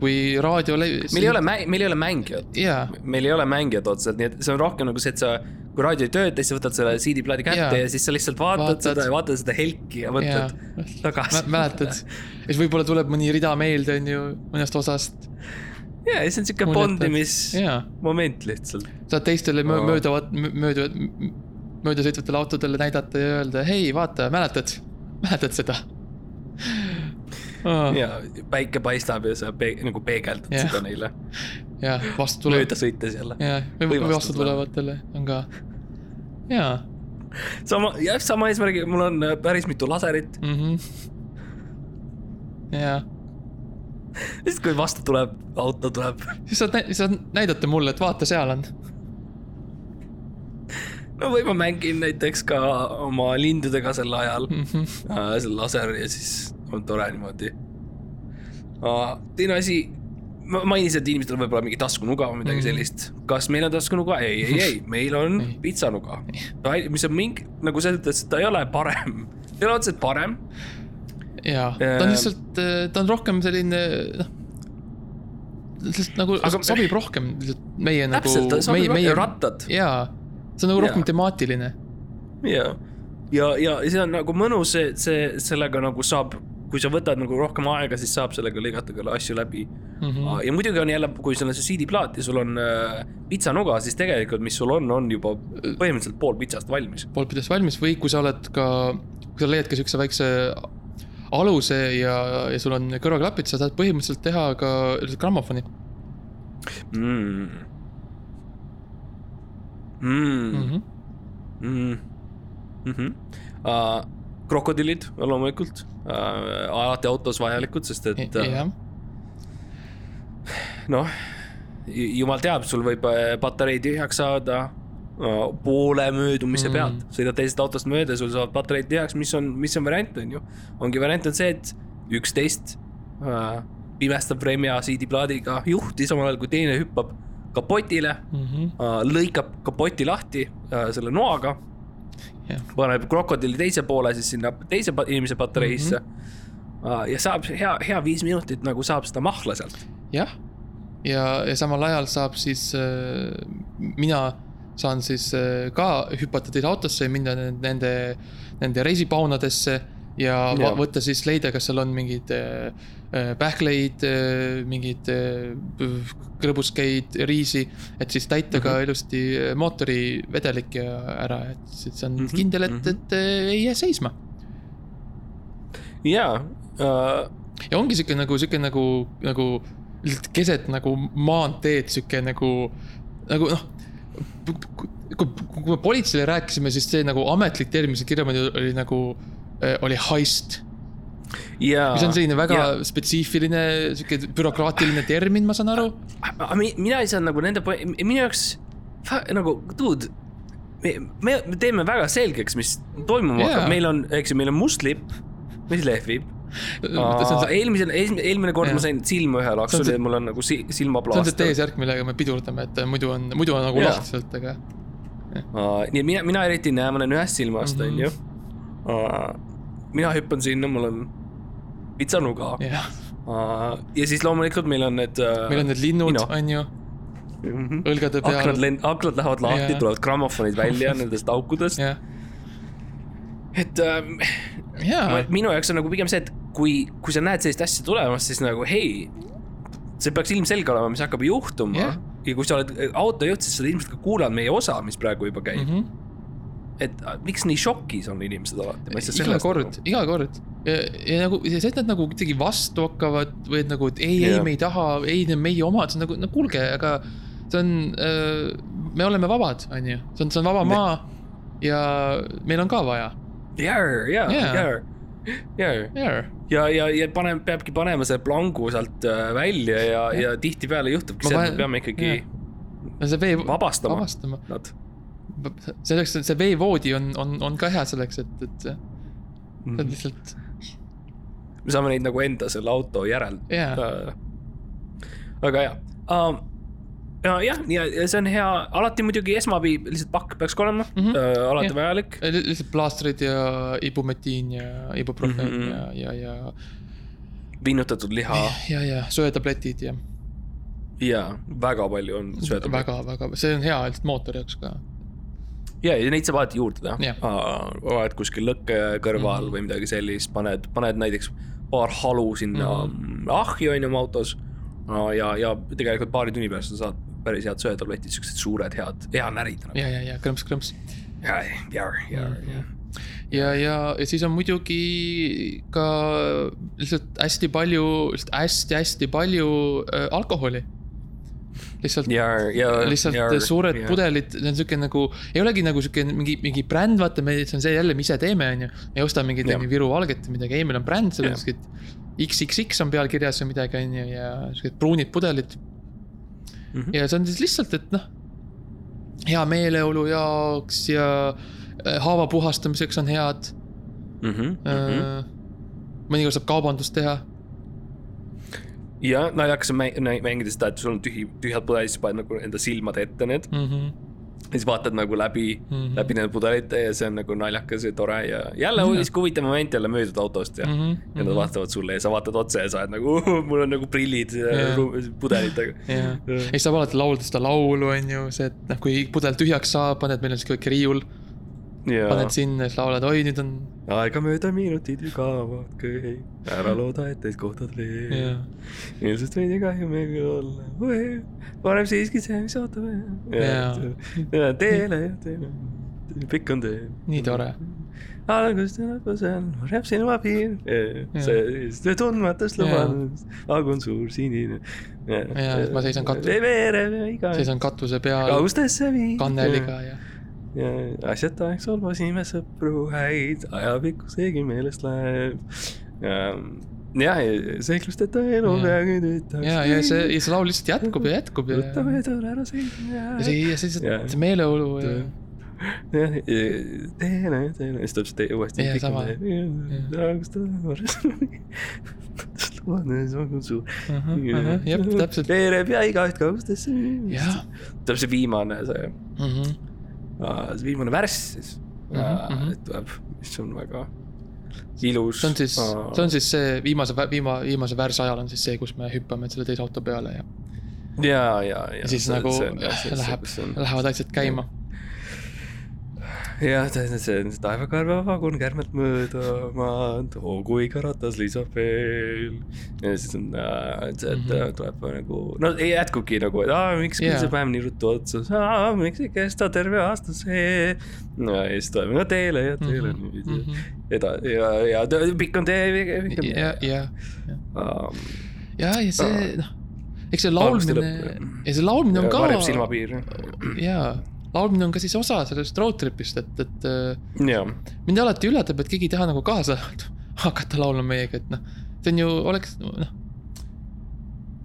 kui raadio. meil ei ole, meil ei ole mängijat, jaa, meil ei ole mängijat otseselt, nii et see on rohkem nagu see, et sa, kui raadio ei tööta, siis võtad selle CD-plaadi kätte Jaa. ja siis sa lihtsalt vaatad, Vaatad. seda ja vaatad seda helki ja mõtled tagasi. mäletad, ja siis võib-olla tuleb mõni rida meelde, on ju, mõnest osast. ja, ja see on Muljetad. bondimismoment lihtsalt. saad teistele mö- Aa. möödavat, mööda, möödasõitvatele autodele näidata ja öelda, hei, vaata, mäletad, mäletad seda? ja päike paistab ja sa pe nagu peegeldad Jah. seda neile ja vastu tuleb, mööda sõites jälle. ja, või vastu tulevatele on ka, jaa sama, jah, sama eesmärgiga, mul on äh, päris mitu laserit. mm. -hmm. ja siis kui vastu tuleb, auto tuleb. siis saad, saad näidata mulle, et vaata, seal on. no või ma mängin näiteks ka oma lindudega sel ajal Mm -hmm. äh,, see laser ja siis on tore niimoodi teine asi, ma mainisin, et inimestel võib olla mingi taskunuga või midagi Mhm. sellist. kas meil on taskunuga? ei, ei, ei, [LAUGHS] meil on pitsanuga. mis on mingi, nagu mõttes, et ta ei ole parem, ei ole otseselt parem. ja, ta on Äh, lihtsalt, ta on rohkem selline, noh. lihtsalt nagu Aga- sobib rohkem meie nagu täpselt, ta, sobib meie, meie rattad jaa, see on nagu rohkem temaatiline. ja, ja, ja see on nagu mõnus, see, see, sellega nagu saab, kui sa võtad nagu rohkem aega, siis saab sellega lõigata küll asju läbi Mm -hmm. ja muidugi on jälle, kui sul on see CD-plaat ja sul on äh, pitsanuga, siis tegelikult, mis sul on, on juba põhimõtteliselt pool pitsast valmis. poolpidest valmis või kui sa oled ka, kui sa leiad ka siukse väikse aluse ja, ja sul on kõrvaklapid, sa saad põhimõtteliselt teha ka grammofoni mm.. Mm. mm. -hmm. Mm. Mm -hmm. uh, krokodillid loomulikult alati autos vajalikud, sest et uh, jah, noh, jumal teab, sul võib äh, patarei tühjaks saada poole möödumise Mm. pealt, sõidad teisest autost mööda, sul saavad patareid tühjaks, mis on, mis on variant, on ju. ongi variant on see, et üksteist uh, pimestab Vremja CD-plaadiga juhti, samal ajal kui teine hüppab kapotile mm -hmm. uh,, lõikab kapoti lahti uh, selle noaga paneb krokodilli teise poole siis sinna teise inimese patareisse mm. -hmm. ja saab hea, hea viis minutit nagu saab seda mahla sealt. jah, ja, ja samal ajal saab siis äh,, mina saan siis äh, ka hüpata teise autosse ja minna nende- nende, nende reisipaunadesse ja Jaa. va- võtta siis leida, kas seal on mingeid äh, äh, pähkleid äh,, mingeid äh, krõbuskeid, riisi, et siis täita ka ilusti äh, mootorivedelik ja ära, et siis on Mhm, kindel, et, mhm. et äh, ei jää seisma. ja uh,, ja ongi sihuke nagu, sihuke nagu, nagu lihtsalt keset nagu maanteed, sihuke nagu, nagu noh. kui, kui, me politseile rääkisime, siis see nagu ametlik kirjamoodi oli nagu, oli heist. ja. mis on selline väga ja. spetsiifiline, sihuke bürokraatiline termin, ma saan aru. mina ei saa nagu nende, minu jaoks nagu, dude. me, me me teeme väga selgeks, mis toimuma Jaa. hakkab, meil on, eks ju, meil on must lipp, mis lehvib. eelmisel, eelmine kord Jaa. ma sain silma ühe laksu ja mul on nagu si see on see. T-särk, millega me pidurdame, et muidu on, muidu on nagu Jaa. lahti sealt, aga. nii et mina, mina eriti ei näe, ma näen ühest silmast, Mhm. onju. Mina hüppan sinna, mul on pitsanuga. jah, ja siis loomulikult meil on need. meil on need linnud, on ju, õlgade aknad peal. lend-, aknad lähevad lahti Jaa., tulevad grammofonid välja [LAUGHS] nendest aukudest. jah, et ähm, jaa Ma- minu jaoks on nagu pigem see, et kui, kui sa näed sellist asja tulemas, siis nagu hei, see peaks ilmselge olema, mis hakkab juhtuma Jah. ja kui sa oled autojuht, siis sa ilmselt ka kuulad meie osa, mis praegu juba käib mm. mm. -hmm. Et miks nii šokis on inimesed alati, ma ei saa sellest kord, iga kord. ja, ja nagu ja see, et nad nagu kuidagi vastu hakkavad või et nagu, et ei, ei Jah., me ei taha, ei, need on meie omad, see on nagu, no kuulge, aga see on äh, me oleme vabad, on ju, see on, see on vaba Me- maa ja meil on ka vaja. Jaa. jaa, jaa jaa, ja, ja, ja paneme, peabki panema selle plangu sealt äh, välja ja, ja tihtipeale juhtubki see, et me peame ikkagi no see vee, vabastama vabastama. nad. selleks, see veevoodi on, on, on ka hea selleks, et, et Mhm. on lihtsalt, me saame neid nagu enda selle auto järel jaa, äh,. väga hea um,. ja jah, ja see on hea, alati muidugi esmaabi lihtsalt pakk peaks ka olema mm. -hmm. uh, alati Jah. vajalik. lihtsalt plaastrid ja ibumetiin ja ibuprofen mm. -hmm. ja, ja, ja, vinnutatud liha ja, ja söetabletid ja ja väga palju on sööda. väga, väga, see on hea lihtsalt mootori jaoks ka. ja, ja neid saab alati juurde teha uh,. oled kuskil lõkke kõrval mm Mhm. -hmm. või midagi sellist, paned, paned näiteks paar halu sinna mm Mhm. -hmm. ahju on ju oma autos ja, ja tegelikult paari tunni pärast sa saad päris head söetabletid, siuksed suured, head, hea närida nagu. ja, ja, ja krõmps-krõmps. ja, ja, ja, ja. ja, ja, ja siis on muidugi ka lihtsalt hästi palju, lihtsalt hästi-hästi palju äh, alkoholi. Lihtsalt lihtsalt ja, suured ja. pudelid, see on siuke nagu, ei olegi nagu siuke mingi, mingi bränd, vaata, me, see on see jälle, me ise teeme, on ju. ei osta mingit Viru valget või midagi, ei, meil on bränd, seal on siukesed XXX on peal kirjas või midagi, on ju, ja siuksed pruunid pudelid. Mhm. ja see on siis lihtsalt, et noh, hea meeleolu jaoks ja äh, haava puhastamiseks on head mm. -hmm. mõnikord saab kaubandust teha. Ja naljakas on mängida seda, et sul on tühi, tühjad pudelid, siis paned nagu enda silmade ette need. Mm -hmm. ja siis vaatad nagu läbi mm, Mhm. -hmm. läbi nende pudelite ja see on nagu naljakas ja tore ja jälle mm -hmm. sihuke huvitav moment jälle möödud autost ja mm. Mhm, -hmm. ja nad vaatavad sulle ja sa vaatad otsa ja sa oled nagu uh,, mul on nagu prillid ru- pudelitega. ja, ja siis saab alati laulda seda laulu, on ju, see, et noh, kui pudel tühjaks saab, paned, meil on siuke väike riiul, paned sinna ja siis laulad, oi, nüüd on. aegamööda minutid lükkavad kõik, ära looda, et teid kohtad veel. ilmselt võid ju kahju meil küll olla, parem siiski see, mis ootab teele ja teele, pikk on tee. nii tore. algust ja lõpus on varjab sinu abiil. see, see tundmatust Jaa. lubadus, agun suur sinine. Jaa, ma seisan katu- veerev ja iga. seisan katuse peal kaugustesse viib. kanneliga ja, ja asjata aeg solvasime sõpru häid, ajapikku seegi meelest läheb. jah, seiklusteta elu Jaa. peagi töötab. ja, ja see, ja see laul lihtsalt jätkub ja jätkub ja, võta tule ära sõitma. ja see, ja see lihtsalt see meeleolu ja, jah, teene, teene, siis tuleb see uuesti. Jaa, sama. jah, [LAUGHS] täpselt. veereb ja igaüht kaugustesse. jah, tuleb see viimane, see, mhm. See viimane värss siis Mhm, mhm. tuleb, mis on väga ilus. see on siis, see on siis see viimase, viima-, viimase värsi ajal on siis see, kus me hüppame selle teise auto peale ja, ja, ja, ja. ja siis nagu läheb, lähevad asjad käima. jah, see on taevakarva vagun kärmelt mööda maad, oo kui ka ratas lisab veel. ja siis on äh, et mm -hmm. tuleb nagu, no ei jätkubki nagu, et aa, miks yeah. see päev nii ruttu otsas, aa, miks ei kesta terve aasta see. no ja siis tuleb, no teele ja teele Mhm, niiviisi mhm. eda- ja, ja tõ- pikk on tee, pikk on tee ja, ja, um,. ja, ja see noh, eks see laulmine ja see laulmine on ka varjab silmapiir. jaa, laulmine on ka siis osa sellest road trip'ist, et, et äh, jah, mind alati üllatab, et keegi ei taha nagu kaasa [LAUGHS] hakata laulma meiega, et noh, see on ju, oleks noh,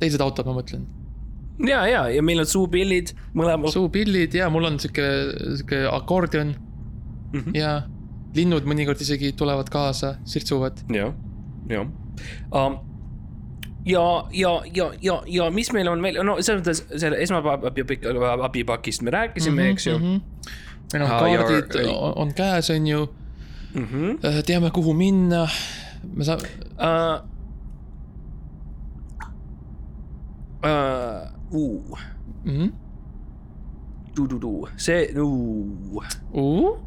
teised autod, ma mõtlen, ja, ja, ja meil on suupillid mõlemal. suupillid ja mul on sihuke, sihuke akordion Mhm. ja linnud mõnikord isegi tulevad kaasa, sirtsuvad. jah, jah um,. ja, ja, ja, ja, ja mis meil on veel, no selles mõttes selle esmapäeva abipakist me rääkisime, eks ju. meil on Ah, ja- kaardid ei. on, on käes, on ju, Mm -hmm. teame, kuhu minna. me saame, uh, uh, uh, mhm. tu-tu-tu, see uh.,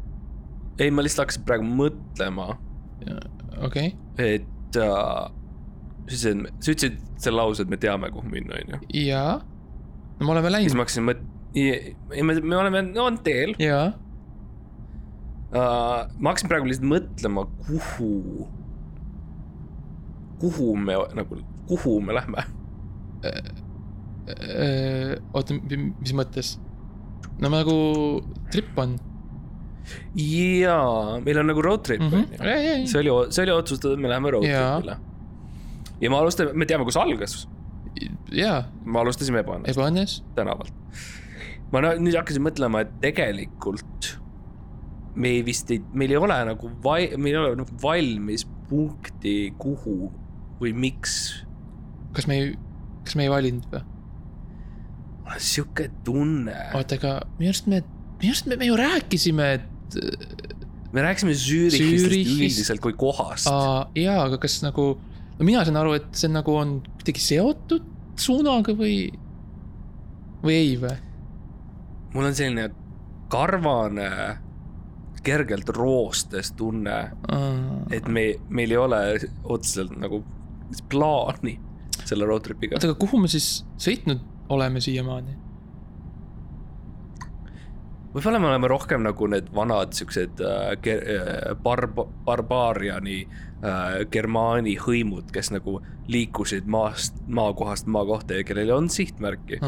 ei, ma lihtsalt hakkasin praegu mõtlema, okei, et uh, sa ütlesid, sa ütlesid selle lause, et me teame, kuhu minna, on ju. jaa, no me oleme siis läinud, ma hakkasin mõt-, ei, me, me oleme, no on teel jaa, uh,. ma hakkasin praegu lihtsalt mõtlema, kuhu, kuhu me nagu, kuhu me lähme. oota, mis mõttes? no nagu trip on jaa, meil on nagu road trip mm. -hmm. see oli, see oli otsustatud, et me läheme road trip'ile. Ja me alustame, me teame, kus algas. jaa, me alustasime Ebaõnnest ebaõnnes. tänavalt. ma nüüd hakkasin mõtlema, et tegelikult me ei vist ei, meil ei ole nagu vai-, meil ei ole nagu valmis punkti, kuhu või miks. kas me ei, kas me ei valinud või? mul on sihuke tunne. oota, aga minu arust me, minu arust me, me ju rääkisime, et me rääkisime Zürichist Zürichist. üldiselt kui kohast. aa, jaa, aga kas nagu, no mina saan aru, et see nagu on kuidagi seotud suunaga või, või ei või? mul on selline karvane, kergelt roostes tunne, et me, meil ei ole otseselt nagu plaani selle road trip'iga. oota, aga kuhu me siis sõitnud oleme siiamaani? võib-olla me oleme rohkem nagu need vanad siuksed äh, äh, barb-, barbaariani äh, germaani hõimud, kes nagu liikusid maast, maakohast maakohta ja kellel on sihtmärki.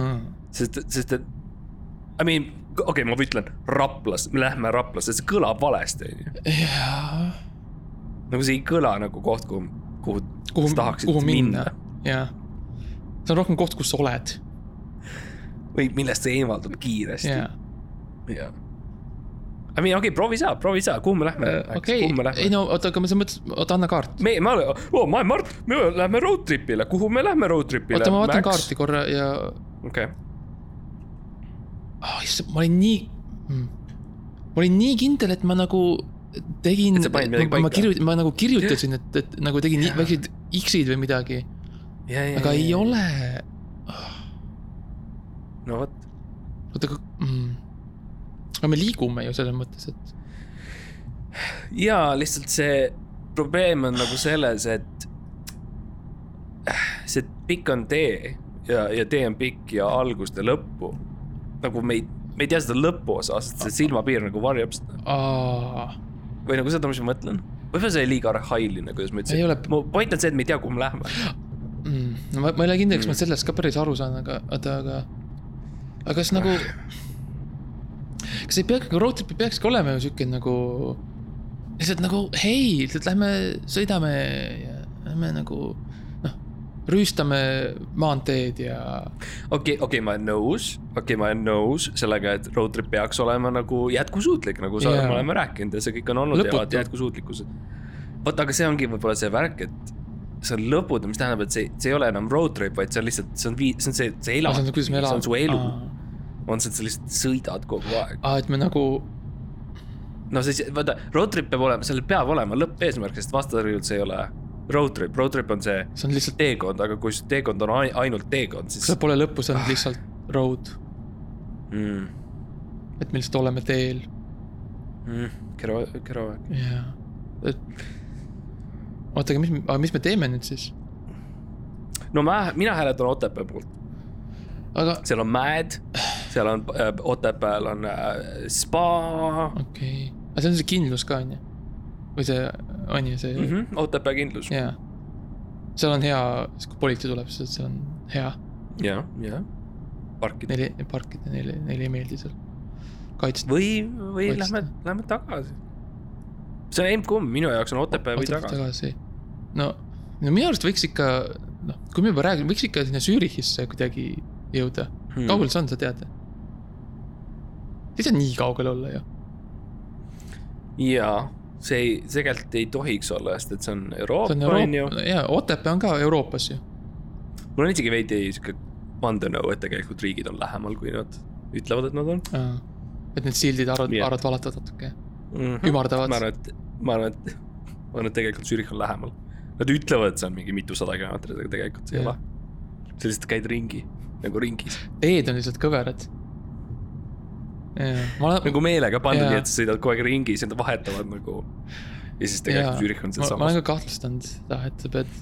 sest, sest et, I mean, okei okay,, ma ütlen Raplas, me lähme Raplasse, see kõlab valesti, onju. jaa, nagu see ei kõla nagu koht, kuhu, kuhu, kuhu tahaksid kuhu minna, jah. see on rohkem koht, kus sa oled, või millest sa eemaldud kiiresti jah. I mean, okei okay,, proovi sa, proovi sa, kuhu me lähme? okei, ei no oota, aga ma selles mõttes, oota, anna kaart. me, ma olen oh,, ma olen Mart, me lähme road trip'ile, kuhu me lähme road trip'ile? oota, ma vaatan kaarti korra ja okei okay., oh,, issand, ma olin nii mm., ma olin nii kindel, et ma nagu tegin, sa ma, ma paika. kirjut-, ma nagu kirjutasin, et, et nagu tegin Jaa. väiksed X-id või midagi, ja, ja, aga ei ole. no vot, oota, aga aga me liigume ju selles mõttes, et ja lihtsalt see probleem on nagu selles, et see pikk on tee ja, ja tee on pikk ja algust ja lõppu. nagu me ei, me ei tea seda lõpuosa, sest see silmapiir nagu varjab seda aa, või nagu seda, mis ma mõtlen. võib-olla see oli liiga arhailine, kuidas ma Ei ole- ütlesin. mu point on see, et me ei tea, kuhu me läheme. mm. no ma, ma ei ole kindel, kas Mm. ma sellest ka päris aru saan, aga, oota, aga, aga kas nagu, kas ei peaks, road trip peakski olema ju siuke nagu, lihtsalt nagu hei, lihtsalt lähme sõidame ja lähme nagu noh, rüüstame maanteed ja okei, okei, ma olen nõus, okei okay,, ma olen nõus sellega, et road trip peaks olema nagu jätkusuutlik, nagu sa yeah., me oleme rääkinud ja see kõik on olnud ja Lõputu. alati jätkusuutlikkus. vot, aga see ongi võib-olla see värk, et see on lõputu, mis tähendab, et see, see ei ole enam road trip, vaid see on lihtsalt, see on vii-, see on see, see Ah, elad, see on, su elu, on see, et sa lihtsalt sõidad kogu aeg. aa, et me nagu, no see, vaata, road trip peab olema, sellel peab olema lõppeesmärk, sest vastasel juhul see ei ole road trip, road trip on see see on lihtsalt, teekond, aga kui see teekond on ai- ainult teekond, siis seal pole lõppu, see on lihtsalt road, mm, et me lihtsalt oleme teel mm, kero, keroaeg. ja, et. oota, aga mis, aga mis me teeme nüüd siis? no ma, mina hääletan Otepää poolt, aga seal on mäed, seal on äh, Otepääl on äh, spa okei okay., aga see on see kindlus ka onju? või see on ju see mm, -hmm, Otepää kindlus ja, jaa. seal on hea, siis kui politsei tuleb, siis seal on hea ja, ja. parkida neile parkida, neile, neile ei meeldi seal kaitsta. või, või Kaitsta. lähme, lähme tagasi. see on emb-kumb, minu jaoks on Otepää või tagasi. tagasi. no, no minu arust võiks ikka, noh, kui me juba räägime, võiks ikka sinna Zürichisse kuidagi jõuda hmm.. kaugel see on, sa tead? Ei saa nii kaugel olla ju. jaa, see ei, tegelikult ei tohiks olla, sest et see on Euroopa on, ju. Jaa, Otepää on ka Euroopas ju. mul on isegi veidi sihuke vandenõu, et tegelikult riigid on lähemal, kui nad ütlevad, et nad on et need sildid arvad yeah., arvad valetavad natuke. mm. -hmm. ümardavad ma. arvan, et, ma arvan, et, ma arvan, et tegelikult Zürich on lähemal. Nad ütlevad, et see on mingi mitusada kilomeetrit, aga tegelikult see ei ole. sa lihtsalt käid ringi, nagu ringis. teed on lihtsalt kõverad. olen, nagu meelega pandud nii, et sa sõidad kogu aeg ringis ja nad vahetavad nagu. ja siis tegelikult Zürich on ma, ma olen sealsamas. ka kahtlustanud seda, et sa pead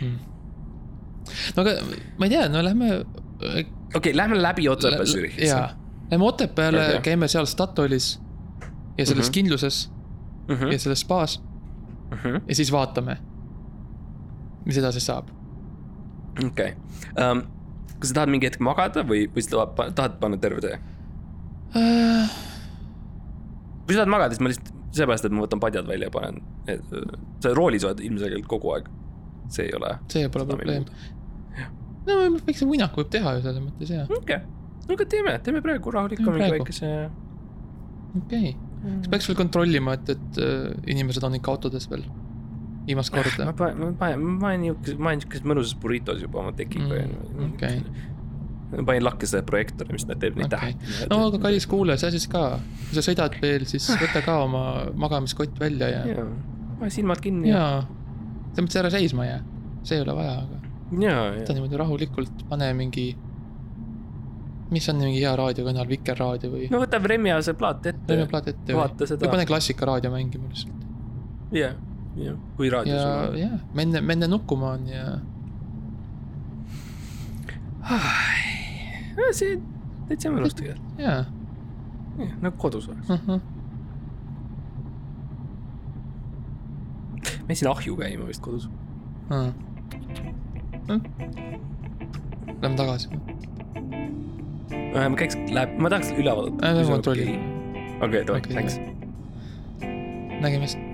hmm.. no aga ma ei tea, no lähme. okei, lähme läbi Otepää Zürichisse jaa, lähme Otepääle okay., käime seal Statoilis ja selles mm. -hmm. kindluses mm. ja -hmm. selles spaas Mm -hmm. ja siis vaatame, mis edasi saab. okei okay. um,, kas sa tahad mingi hetk magada või, või sa tahad, tahad panna terve töö? Äh, kui sa tahad magada, siis ma lihtsalt, seepärast, et ma võtan padjad välja ja panen, sa roolis oled ilmselgelt kogu aeg. see ei ole. see pole probleem. no väikse uinaku võib teha ju selles mõttes jaa, okei, no aga teeme, teeme praegu rahuliku Teeme mingi väikese. okei okay.. kas peaks veel kontrollima, et, et äh, inimesed on ikka autodes veel? Viimast ma korda. panen, ma panen, ma olen niuke, ma olen siukeses mõnusas burritos juba oma tekiga Mm, okei.. ma panin lakke selle projektoori, mis teeb neid Okei. tähti. no aga kallis kuulaja, sa siis ka, kui sa sõidad veel, siis võta ka oma magamiskott välja ja, jaa, pane silmad kinni ja, ja selles mõttes ära seisma jää, see ei ole vaja, aga võta niimoodi rahulikult, pane mingi, mis on mingi hea raadiokanal, Vikerraadio või no võta Vremja see plaat ette teeme. plaat ette vaata seda. või pane klassikaraadio mängima lihtsalt. jah, jah, kui raadio ja sul on. jah, menne, menne nukkuma on ja see täitsa mõnus tegelikult, jaa nagu kodus oleks. uh. -huh. ma jätsin ahju käima vist kodus. Mm. Lähme tagasi. ma käiks, läheb, ma tahaks üle vaadata. Kontrollime. okei, davai, läks. nägemist.